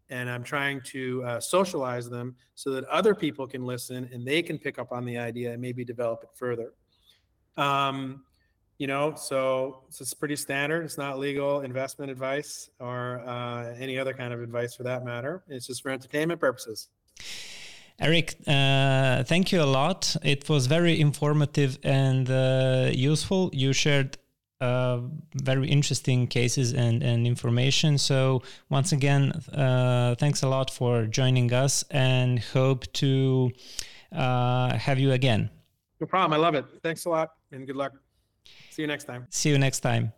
And I'm trying to uh, socialize them so that other people can listen and they can pick up on the idea and maybe develop it further. Um, you know, so, so it's pretty standard. It's not legal investment advice or uh, any other kind of advice for that matter. It's just for entertainment purposes. Erik, uh, thank you a lot. It was very informative and uh, useful. You shared uh, very interesting cases and, and information. So once again, uh, thanks a lot for joining us and hope to uh, have you again. No problem. I love it. Thanks a lot and good luck. See you next time. See you next time.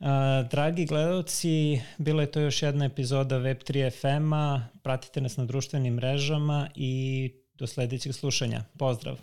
Uh, dragi gledalci, bilo je to još jedna epizoda Web3 FM-a. Pratite nas na društvenim mrežama i do sledećeg slušanja. Pozdrav!